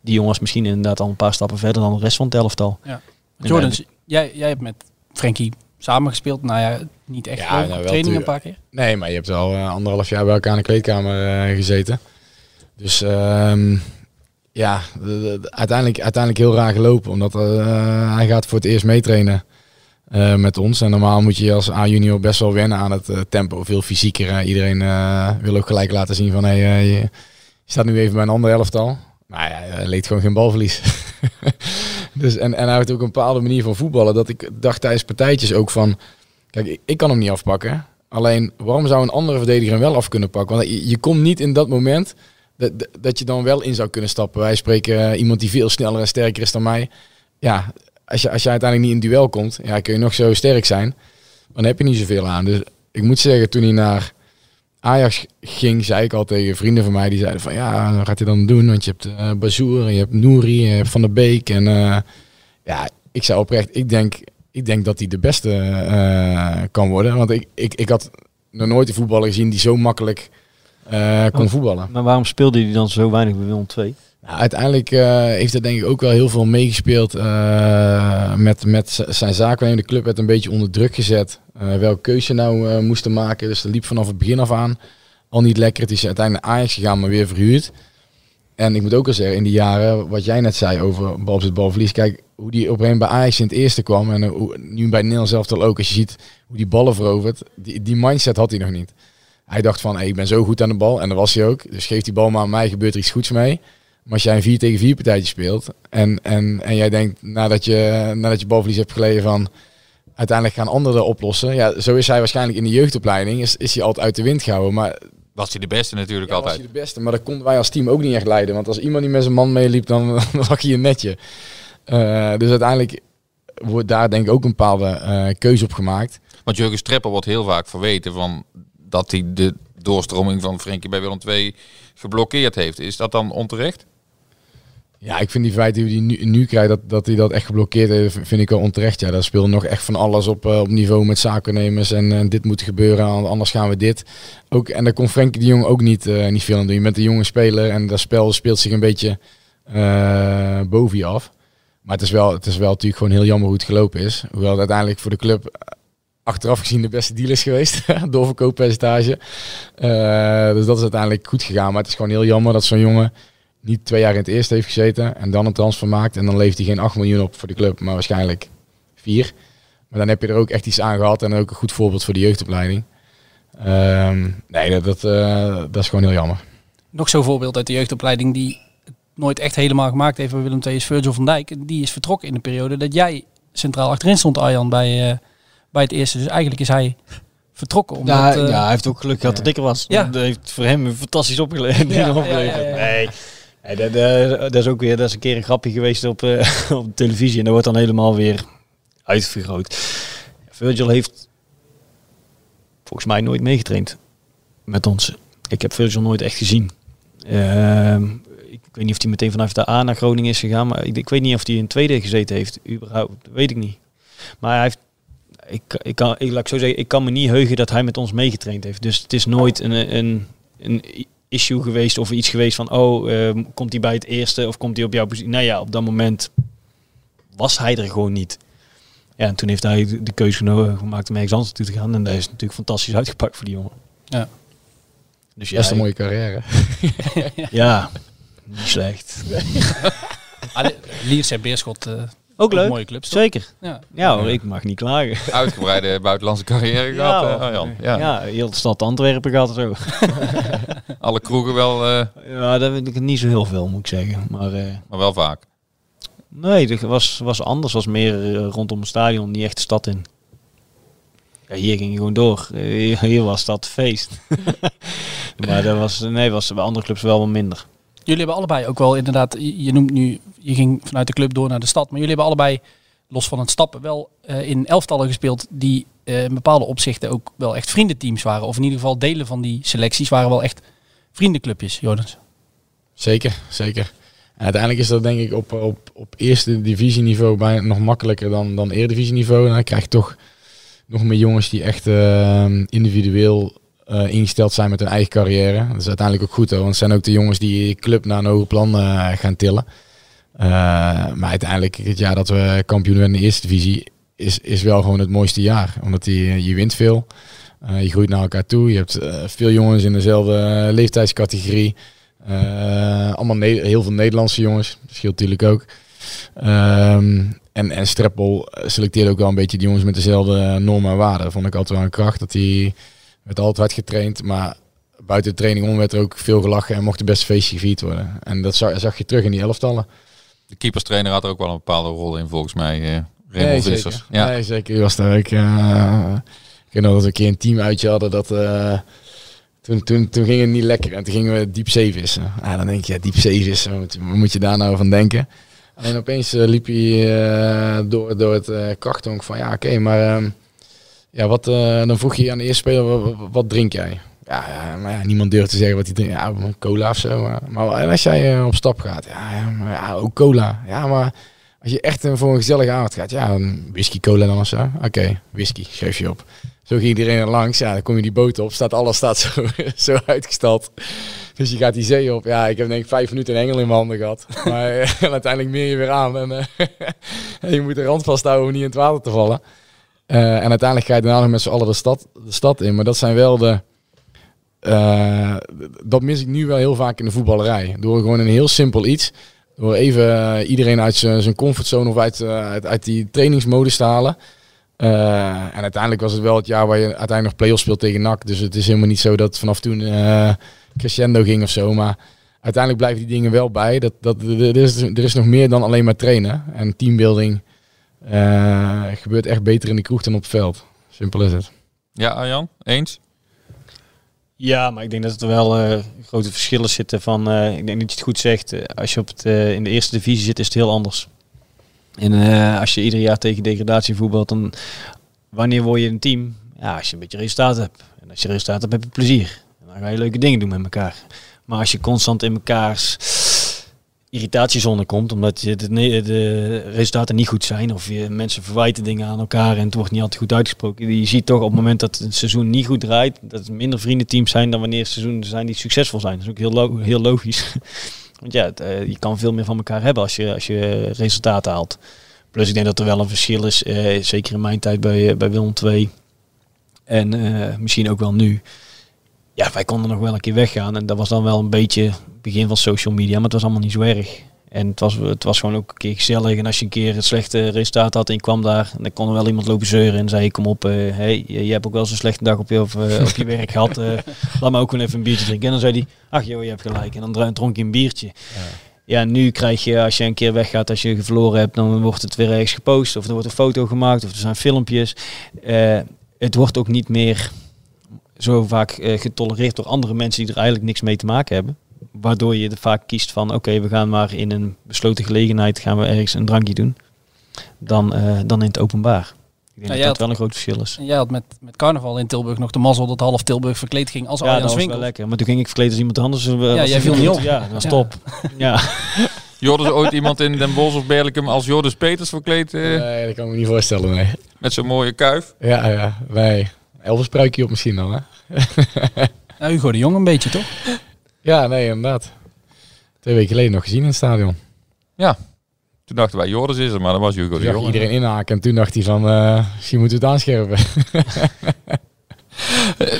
die jongen was misschien inderdaad al een paar stappen verder dan de rest van het elftal. Ja. Jordans, jij, jij hebt met Frenkie samengespeeld. Nou ja, niet echt Ja, nou, training een paar keer. Nee, maar je hebt al eh, anderhalf jaar bij elkaar in de kleedkamer eh, gezeten. Dus ehm, ja, de- de- uiteindelijk, uiteindelijk heel raar gelopen. Omdat eh, hij gaat voor het eerst meetrainen met ons. En normaal moet je als A-junior best wel wennen aan het tempo. Veel fysieker. iedereen wil ook gelijk laten zien van... Hey, je, staat nu even bij een ander elftal. Maar ja, hij leed gewoon geen balverlies. *laughs* dus, en, en hij heeft ook een bepaalde manier van voetballen. Dat ik dacht tijdens partijtjes ook van... Kijk, ik, kan hem niet afpakken. Alleen, waarom zou een andere verdediger hem wel af kunnen pakken? Want je, je komt niet in dat moment dat, dat- dat je dan wel in zou kunnen stappen. Wij spreken eh, iemand die veel sneller en sterker is dan mij. Ja, als je, als je uiteindelijk niet in duel komt, ja, kun je nog zo sterk zijn. Dan heb je niet zoveel aan. Dus ik moet zeggen, toen hij naar Ajax ging, zei ik al tegen vrienden van mij, die zeiden van ja, wat gaat hij dan doen? Want je hebt eh Bazoer, en je hebt Nouri, je hebt Van der Beek. En eh, ja, ik zei oprecht, ik denk, ik denk dat hij de beste eh, kan worden. Want ik, ik, ik had nog nooit een voetballer gezien die zo makkelijk kon Oh. voetballen. Maar waarom speelde hij dan zo weinig bij Willem II? Nou, uiteindelijk heeft er denk ik ook wel heel veel meegespeeld met, met zijn zaken. De club werd een beetje onder druk gezet. Eh, welke keuze nou eh, moesten maken. Dus dat liep vanaf het begin af aan al niet lekker. Het is uiteindelijk naar Ajax gegaan, maar weer verhuurd. En ik moet ook al zeggen, in die jaren, wat jij net zei over balbezit, balverlies. Kijk, hoe die op een bij Ajax in het eerste kwam. En hoe, nu bij Nederland zelf al ook. Als je ziet hoe die ballen verovert. Die, die mindset had hij nog niet. Hij dacht van, hey, ik ben zo goed aan de bal. En dat was hij ook. Dus geef die bal maar aan mij, gebeurt er iets goeds mee. Maar als jij een 4 tegen 4 partijtje speelt en, en, en jij denkt nadat je, nadat je balverlies hebt geleden van uiteindelijk gaan anderen oplossen. Ja, zo is hij waarschijnlijk in de jeugdopleiding, is, is hij altijd uit de wind gehouden. Maar Was hij de beste natuurlijk ja, was altijd. hij de beste, maar dat konden wij als team ook niet echt leiden. Want als iemand niet met zijn man meeliep, dan, *laughs* dan lag hij een netje. Eh, dus uiteindelijk wordt daar denk ik ook een bepaalde eh, keuze op gemaakt. Want Jurgen Streppel wordt heel vaak verweten van dat hij de doorstroming van Frenkie bij Willem II geblokkeerd heeft. Is dat dan onterecht? Ja, ik vind die feiten die hij nu, nu krijgt, dat, dat hij dat echt geblokkeerd heeft, vind ik wel onterecht. Ja, daar speelde nog echt van alles op, eh, op niveau met zakennemers en eh, dit moet gebeuren, anders gaan we dit. Ook, en daar kon Frenkie de Jong ook niet, eh, niet veel aan doen. Je bent een jonge speler en dat spel speelt zich een beetje boven je af. Maar het is, wel, het is wel natuurlijk gewoon heel jammer hoe het gelopen is. Hoewel het uiteindelijk voor de club achteraf gezien de beste deal is geweest. *laughs* Doorverkooppercentage. Dus dat is uiteindelijk goed gegaan. Maar het is gewoon heel jammer dat zo'n jongen niet twee jaar in het eerste heeft gezeten en dan een transfer maakt. En dan levert hij geen 8 miljoen op voor de club, maar waarschijnlijk 4. Maar dan heb je er ook echt iets aan gehad en ook een goed voorbeeld voor de jeugdopleiding. Ehm, nee, dat, dat, eh, dat is gewoon heel jammer. Nog zo'n voorbeeld uit de jeugdopleiding die het nooit echt helemaal gemaakt heeft bij Willem II is Virgil van Dijk. En Die is vertrokken in de periode dat jij centraal achterin stond, Arjan, bij, eh, bij het eerste. Dus eigenlijk is hij vertrokken. Omdat, Ja, eh, ja, hij heeft ook geluk gehad dat ik er was. Ja. Dat heeft voor hem fantastisch opgeleverd. Ja, *laughs* ja, opgeleverd. ja, ja. Nee, dat, dat- dat is ook weer dat is een keer een grapje geweest op, eh, *laughs* op televisie. En dat wordt dan helemaal weer uitvergroot. Virgil heeft volgens mij nooit meegetraind met ons. Ik heb Virgil nooit echt gezien. Ehm, ik weet niet of hij meteen vanuit de A naar Groningen is gegaan. Maar ik, ik weet niet of hij in tweede gezeten heeft. Überhaupt, weet ik niet. Maar hij heeft ik, ik, kan, ik, laat ik zo zeggen, ik kan me niet heugen dat hij met ons meegetraind heeft. Dus het is nooit een, een, een issue geweest of iets geweest van, oh, ehm, komt hij bij het eerste of komt hij op jouw positie? Nou ja, op dat moment was hij er gewoon niet. Ja, en toen heeft hij de, keuze geno- gemaakt om ergens anders toe te gaan. En dat is natuurlijk fantastisch uitgepakt voor die jongen. Ja. Dus ja, Best een mooie carrière. *laughs* ja, niet slecht. *laughs* Liers en Beerschot. eh, Ook leuk. Mooie clubs, toch? Zeker. ja. Ja hoor, ik mag niet klagen. *laughs* Uitgebreide buitenlandse carrière gehad, Ja, eh, Arjan. Ja. ja, heel de stad Antwerpen gaat zo. *laughs* *laughs* Alle kroegen wel, eh, Ja, dat weet ik niet zo heel veel, moet ik zeggen. Maar eh, maar wel vaak. nee, het was, was anders. was meer rondom het stadion, niet echt de stad in. Ja, hier ging je gewoon door. Hier, hier was dat feest. maar dat was, nee, was bij andere clubs wel wat minder. Jullie hebben allebei ook wel inderdaad, je noemt nu, je ging vanuit de club door naar de stad, maar jullie hebben allebei los van het stappen, wel eh, in elftallen gespeeld die eh, in bepaalde opzichten ook wel echt vriendenteams waren. Of in ieder geval delen van die selecties waren wel echt vriendenclubjes, Jordans. Zeker, zeker. En uiteindelijk is dat denk ik op, op, op eerste divisieniveau bijna nog makkelijker dan, dan eredivisieniveau. En dan krijg je toch nog meer jongens die echt eh, individueel eh, ingesteld zijn met hun eigen carrière. Dat is uiteindelijk ook goed hoor, want het zijn ook de jongens die club naar een hoger plan eh, gaan tillen. Eh, maar uiteindelijk, het jaar dat we kampioen werden in de eerste divisie, is, is wel gewoon het mooiste jaar. Omdat die, je wint veel, je groeit naar elkaar toe. Je hebt veel jongens in dezelfde leeftijdscategorie. Allemaal heel veel Nederlandse jongens, dat scheelt natuurlijk ook. Ehm, en, en Streppel selecteerde ook wel een beetje die jongens met dezelfde normen en waarden. Vond ik altijd wel een kracht. Dat hij werd altijd hard getraind, maar buiten de training om werd er ook veel gelachen en mocht de beste feestje gevierd worden. En dat zag, zag je terug in die elftallen. De keeperstrainer had er ook wel een bepaalde rol in volgens mij. eh Nee, Raymond zeker. Vissers. Ja. Nee, zeker. Die was daar ook. eh, ik weet nog dat we een keer een team uitje hadden dat... eh, toen, toen, toen ging het niet lekker en toen gingen we diep zee vissen. Ah, dan denk je, ja, diep zee vissen, wat, moet je daar nou van denken? En opeens eh, liep hij door, door het uh, van, ja oké, maar ehm, ja, wat, eh, dan vroeg je aan de eerste speler, wat, drink jij? Ja, maar ja, niemand durft te zeggen wat hij drinkt. Ja, cola of zo. Maar, maar als jij eh, op stap gaat, ja, ja, maar ja, ook cola. Ja, maar als je echt eh, voor een gezellige avond gaat, ja, een whisky cola dan of zo. Oké, whisky, schrijf je op. Zo ging iedereen er langs. Ja, dan kom je die boot op. Staat, alles staat zo, *laughs* zo uitgestald. Dus je gaat die zee op. Ja, ik heb denk ik vijf minuten een engel in mijn handen gehad. *laughs* Maar en uiteindelijk meer je weer aan. En eh, *laughs* je moet de rand vasthouden om niet in het water te vallen. Uh, en uiteindelijk ga je daarna nog met z'n allen de stad, de stad in. Maar dat zijn wel de... Uh, dat mis ik nu wel heel vaak in de voetballerij. Door gewoon een heel simpel iets. Door even uh, iedereen uit zijn comfortzone of uit, uit, die trainingsmodus te halen. En uiteindelijk was het wel het jaar waar je uiteindelijk nog play-offs speelt tegen NAC. Dus het is helemaal niet zo dat vanaf toen uh, crescendo ging of zo. Maar uiteindelijk blijven die dingen wel bij. Dat, dat, er, is, er is nog meer dan alleen maar trainen. En teambuilding uh, gebeurt echt beter in de kroeg dan op het veld. Simpel is het. Ja, Arjan, eens? Ja, maar ik denk dat er wel uh, grote verschillen zitten van... Uh, ik denk dat je het goed zegt. Uh, als je op het, in de eerste divisie zit, is het heel anders. En uh, als je ieder jaar tegen degradatie voetbalt, dan wanneer word je een team? Ja, als je een beetje resultaat hebt. En als je resultaat hebt, heb je plezier. En dan ga je leuke dingen doen met elkaar. Maar als je constant in mekaars irritatiezone komt, omdat je de, de, resultaten niet goed zijn, of je mensen verwijten dingen aan elkaar en het wordt niet altijd goed uitgesproken. Je ziet toch op het moment dat het seizoen niet goed draait, dat het minder vriendenteams zijn dan wanneer seizoenen zijn die succesvol zijn. Dat is ook heel, heel logisch. *laughs* Want ja, uh, je kan veel meer van elkaar hebben als je, als je resultaten haalt. Plus ik denk dat er wel een verschil is, uh, zeker in mijn tijd bij, bij Willem II en misschien ook wel nu. Ja, wij konden nog wel een keer weggaan en dat was dan wel een beetje het begin van social media, maar het was allemaal niet zo erg. En het was, het was gewoon ook een keer gezellig. En als je een keer het slechte resultaat had en je kwam daar, dan kon er wel iemand lopen zeuren en zei: Kom op, uh, hey, je, je hebt ook wel zo'n slechte dag op je, of, uh, op je *laughs* werk gehad. Uh, laat me ook wel even een biertje drinken. En dan zei hij: Ach joh, je hebt gelijk. En dan dronk je een biertje. Ja. ja, nu krijg je, als je een keer weggaat, als je verloren hebt, dan wordt het weer ergens gepost. Of er wordt een foto gemaakt, of er zijn filmpjes. Het wordt ook niet meer zo vaak getolereerd door andere mensen die er eigenlijk niks mee te maken hebben waardoor je er vaak kiest van oké, okay, we gaan maar in een besloten gelegenheid gaan we ergens een drankje doen. Dan, uh, dan in het openbaar. Ik denk ja, dat dat had, wel een groot verschil is. En jij had met, met carnaval in Tilburg nog de mazzel dat half Tilburg verkleed ging als ja, Arjan dat was wel lekker. Maar toen ging ik verkleed als iemand anders. Uh, ja, jij viel niet op. Ja, dat was ja. top. *laughs* ja. Jordus ooit iemand in Den Bosch of Berlicum als Jordus Peters verkleed? Uh, nee, dat kan ik me niet voorstellen, nee. Met zo'n mooie kuif? Ja, ja. Wij. Elvis pruikje op misschien dan, hè? *laughs* nou, Hugo de Jong een beetje, toch? Ja, nee, inderdaad. Twee weken geleden nog gezien in het stadion. Ja. Toen dachten wij, Joris is er, maar dat was Hugo toen de Jong. iedereen inhaken en toen dacht hij van, uh, misschien moeten we het aanscherpen. uh,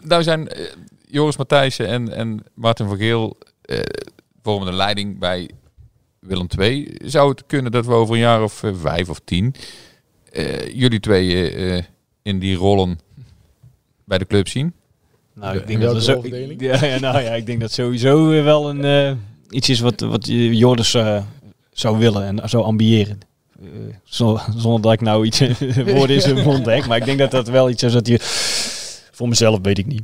*laughs* nou zijn uh, Joris Matthijssen en, en Martin van Geel vormen de leiding bij Willem II. Zou het kunnen dat we over een jaar of vijf of tien jullie twee in die rollen bij de club zien? Nou, ik denk dat we zo. Ik, *laughs* ja, ja, nou ja, ik denk dat sowieso wel een uh, iets is wat, wat Jordis uh, zou willen en zou ambiëren. Uh, zonder dat ik nou iets *laughs* woorden in zijn *laughs* mond heb, maar ik denk dat dat wel iets is dat je. Voor mezelf weet ik niet.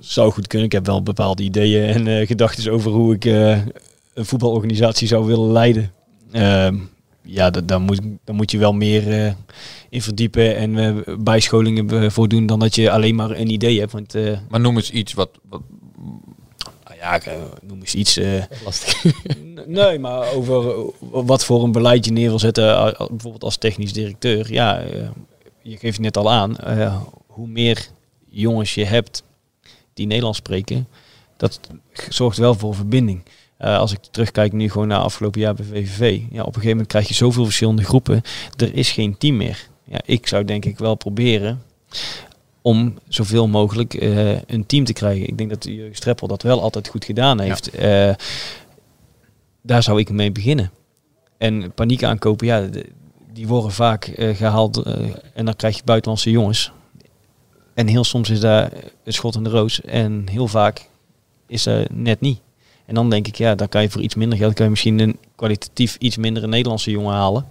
zou goed kunnen. Ik heb wel bepaalde ideeën en gedachten over hoe ik een voetbalorganisatie zou willen leiden. Ehm, ja, da- daar moet, daar moet je wel meer eh, in verdiepen en eh, bijscholingen eh, voor doen dan dat je alleen maar een idee hebt. Want eh, Maar noem eens iets wat, wat nou ja, ik, noem eens iets. eh, Lastig. *laughs* Nee, maar over wat voor een beleid je neer wil zetten, bijvoorbeeld als technisch directeur. Ja, je geeft het net al aan, eh, hoe meer jongens je hebt die Nederlands spreken, dat zorgt wel voor verbinding. Eh, als ik terugkijk nu gewoon naar afgelopen jaar bij VVV, ja, op een gegeven moment krijg je zoveel verschillende groepen, er is geen team meer. Ja, ik zou denk ik wel proberen om zoveel mogelijk eh, een team te krijgen. Ik denk dat Jurgen Streppel dat wel altijd goed gedaan heeft. Eh, daar zou ik mee beginnen. En paniek aankopen, ja, die worden vaak eh, gehaald eh, en dan krijg je buitenlandse jongens. En heel soms is daar een schot in de roos en heel vaak is er net niet. En dan denk ik, ja, dan kan je voor iets minder geld, kan je misschien een kwalitatief iets mindere Nederlandse jongen halen.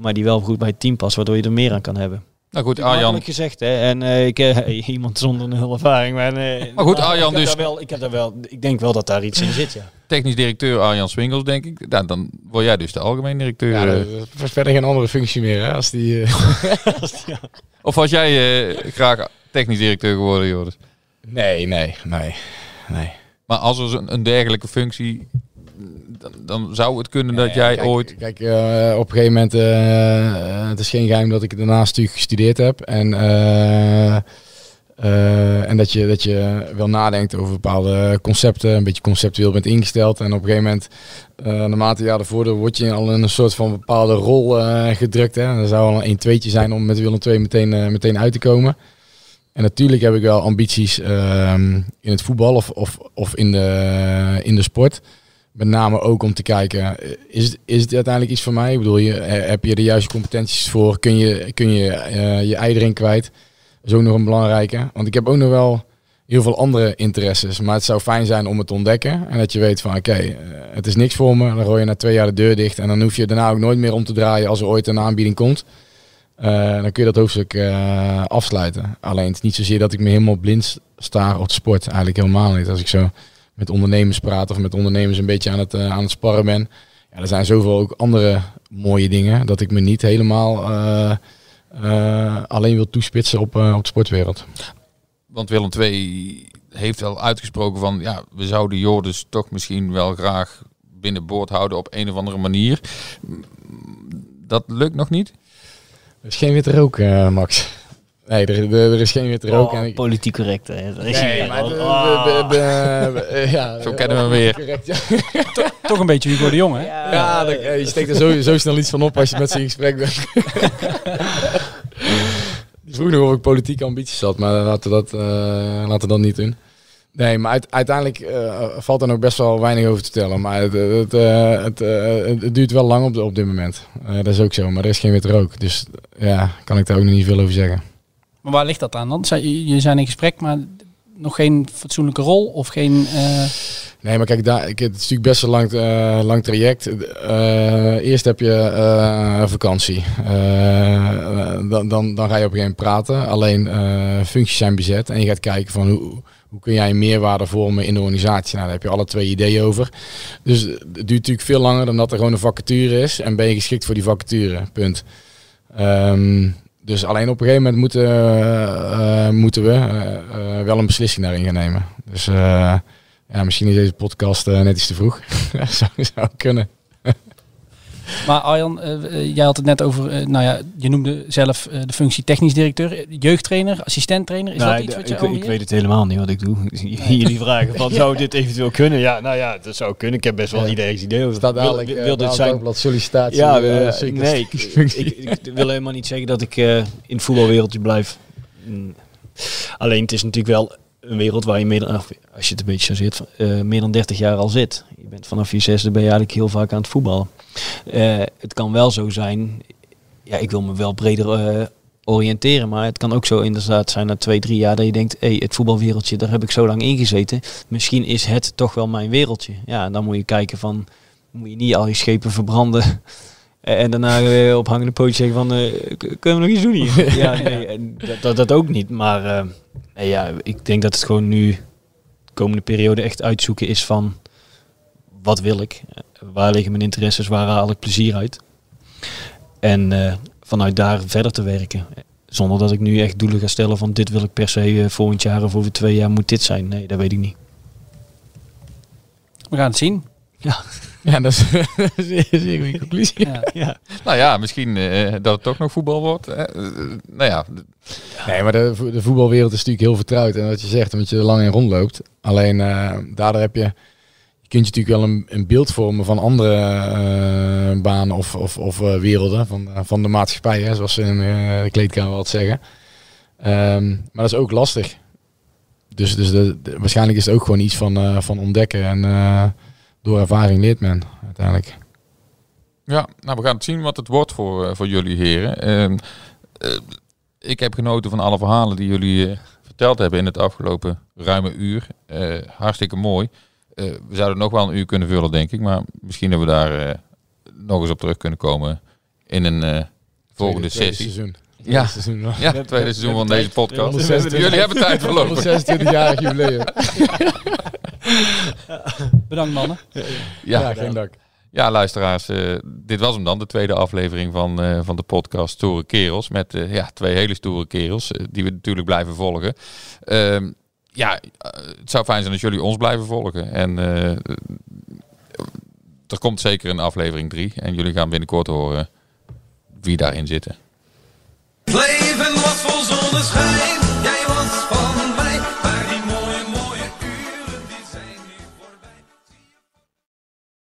Maar die wel goed bij het team past, waardoor je er meer aan kan hebben. Nou goed, Arjan. Gezegd, hè. En eh, ik, eh, *laughs* iemand zonder nul ervaring. Maar, eh, Maar goed, maar Arjan ik heb dus- daar Wel, ik, heb daar wel, ik denk wel dat daar iets in zit, ja. Technisch directeur Arjan Swingels, denk ik. Nou, dan word jij dus de algemeen directeur. Ja, is verder geen andere functie meer hè, als die... eh, *laughs* Of was jij eh, graag technisch directeur geworden, Joris? Nee, nee, nee, nee. Maar als er een, een dergelijke functie, dan, dan zou het kunnen dat jij kijk, ooit... Kijk, eh, op een gegeven moment, eh, het is geen geheim dat ik daarnaast natuurlijk gestudeerd heb. En, eh, en dat, je, dat je wel nadenkt over bepaalde concepten, een beetje conceptueel bent ingesteld. En op een gegeven moment, naarmate je ervoor, word je al in een soort van bepaalde rol gedrukt. Hè. Dat zou al een 1-2'tje zijn om met Willem II meteen, meteen uit te komen. En natuurlijk heb ik wel ambities ehm, in het voetbal of, of, of in, de, in de sport. Met name ook om te kijken, is, is het uiteindelijk iets voor mij? Ik bedoel, je, eh, heb je de juiste competenties voor? Kun je kun je, eh, je ei erin kwijt? Dat is ook nog een belangrijke. Want ik heb ook nog wel heel veel andere interesses. Maar het zou fijn zijn om het te ontdekken. En dat je weet van, oké, eh, het is niks voor me. Dan gooi je na twee jaar de deur dicht. En dan hoef je daarna ook nooit meer om te draaien als er ooit een aanbieding komt. Dan kun je dat hoofdstuk afsluiten. Alleen het is niet zozeer dat ik me helemaal blind staar op sport. Eigenlijk helemaal niet. Als ik zo met ondernemers praat of met ondernemers een beetje aan het, eh, aan het sparren ben. Ja, er zijn zoveel ook andere mooie dingen dat ik me niet helemaal eh, eh, alleen wil toespitsen op, op de sportwereld. Want Willem II heeft wel uitgesproken van... Ja, we zouden Joris toch misschien wel graag binnenboord houden op een of andere manier. Dat lukt nog niet. Er is geen witte rook, Max. Nee, er, er, er is geen witte rook. en ik- politiek correct, hè. Dat is Nee, hier maar wel. de- de- de- de- ja, *laughs* Zo kennen we hem weer. Correct, ja. *laughs* Toch een beetje Hugo de Jong, hè? Ja, dat- je steekt er zo, zo snel iets van op als je met ze in gesprek bent. *laughs* Die vroeg nog of ik politieke ambities had, maar laten we dat, eh, laten we dat niet doen. Nee, maar uit- uiteindelijk eh, valt er nog best wel weinig over te vertellen. Maar het, het, eh, het, duurt wel lang op, de- op dit moment. Eh, dat is ook zo, maar er is geen witte rook. Dus ja, kan ik daar ook nog niet veel over zeggen. Maar waar ligt dat aan dan? Je zijn in gesprek, maar nog geen fatsoenlijke rol of geen... eh, Nee, maar kijk, daar, het is natuurlijk best een lang, eh, lang traject. Eh, eerst heb je vakantie. Dan, dan, dan ga je op een gegeven moment praten. Alleen functies zijn bezet. En je gaat kijken van hoe, hoe kun jij meerwaarde vormen in de organisatie. Nou, daar heb je alle twee ideeën over. Dus het duurt natuurlijk veel langer dan dat er gewoon een vacature is. En ben je geschikt voor die vacature. Punt. Ehm, dus alleen op een gegeven moment moeten, eh, eh, moeten we eh, wel een beslissing daarin gaan nemen. Dus... ja, misschien is deze podcast net iets te vroeg. *laughs* zou, zou kunnen. Maar Arjan, eh, eh, jij had het net over, eh, nou ja, je noemde zelf de functie technisch directeur, jeugdtrainer, assistenttrainer. Is Nee, dat iets wat je ik, ik weet het helemaal niet wat ik doe. *laughs* Jullie vragen van, *laughs* zou dit eventueel kunnen? Ja, nou ja, dat zou kunnen. Ik heb best wel een idee, idee over. Staat Wil- dadelijk wil, wil dit zijn? Sollicitatie. Ja, zeker. nee, *laughs* ik, ik, ik wil helemaal niet zeggen dat ik eh, in het voetbalwereldje blijf. Mm. Alleen het is natuurlijk wel een wereld waar je meer dan, als je het een beetje chargeert, eh meer dan 30 jaar al zit. Bent vanaf je zesde ben je eigenlijk heel vaak aan het voetballen. Eh, het kan wel zo zijn, ja, ik wil me wel breder eh, oriënteren, maar het kan ook zo inderdaad zijn na twee, drie jaar dat je denkt, hé, het voetbalwereldje, daar heb ik zo lang in gezeten. Misschien is het toch wel mijn wereldje. Ja, en dan moet je kijken van, moet je niet al je schepen verbranden *laughs* en daarna weer op hangende pootje zeggen van, eh, kunnen we nog iets doen hier? *laughs* ja, nee, dat, dat, dat ook niet. Maar nee, ja, ik denk dat het gewoon nu de komende periode echt uitzoeken is van, wat wil ik? Waar liggen mijn interesses? Waar haal ik plezier uit? En eh, vanuit daar verder te werken. Zonder dat ik nu echt doelen ga stellen van dit wil ik per se eh, volgend jaar of over twee jaar moet dit zijn. Nee, dat weet ik niet. We gaan het zien. Ja, *laughs* *laughs* dat is een zeer, zeer goede conclusie. Ja. Ja. Nou ja, misschien eh, dat het toch nog voetbal wordt. hè. Nou ja, Nee, maar de, de voetbalwereld is natuurlijk heel vertrouwd. En wat je zegt, omdat je er lang in rondloopt. Alleen eh, daardoor heb je... Kunt je natuurlijk wel een, een beeld vormen van andere eh, banen of, of, of eh, werelden. Van, eh, van de maatschappij, hè, zoals ze in de kleedkamer wat zeggen. Ehm, maar dat is ook lastig. Dus, dus de, waarschijnlijk is het ook gewoon iets van, van ontdekken. En door ervaring leert men uiteindelijk. Ja, nou we gaan het zien wat het wordt voor, voor jullie heren. Ehm, eh, ik heb genoten van alle verhalen die jullie verteld hebben in het afgelopen ruime uur. Hartstikke mooi. Eh, we zouden nog wel een uur kunnen vullen, denk ik. Maar misschien dat we daar eh, nog eens op terug kunnen komen in een eh, volgende Tweede- tweede sessie. seizoen. Ja. Tweede seizoen. Ja, het tweede seizoen van deze podcast. 126 Jullie hebben tijd verlopen. 126-jarig jubileum. *laughs* Bedankt mannen. Ja, Ja, geen dank. Ja, luisteraars, dit was hem dan, de tweede aflevering van, eh, van de podcast Stoere Kerels. Met eh, ja, twee hele stoere kerels, die we natuurlijk blijven volgen. Ja, eh, het zou fijn zijn als jullie ons blijven volgen. En eh, er komt zeker een aflevering 3. En jullie gaan binnenkort horen wie daarin zitten. Leven was vol zonneschijn.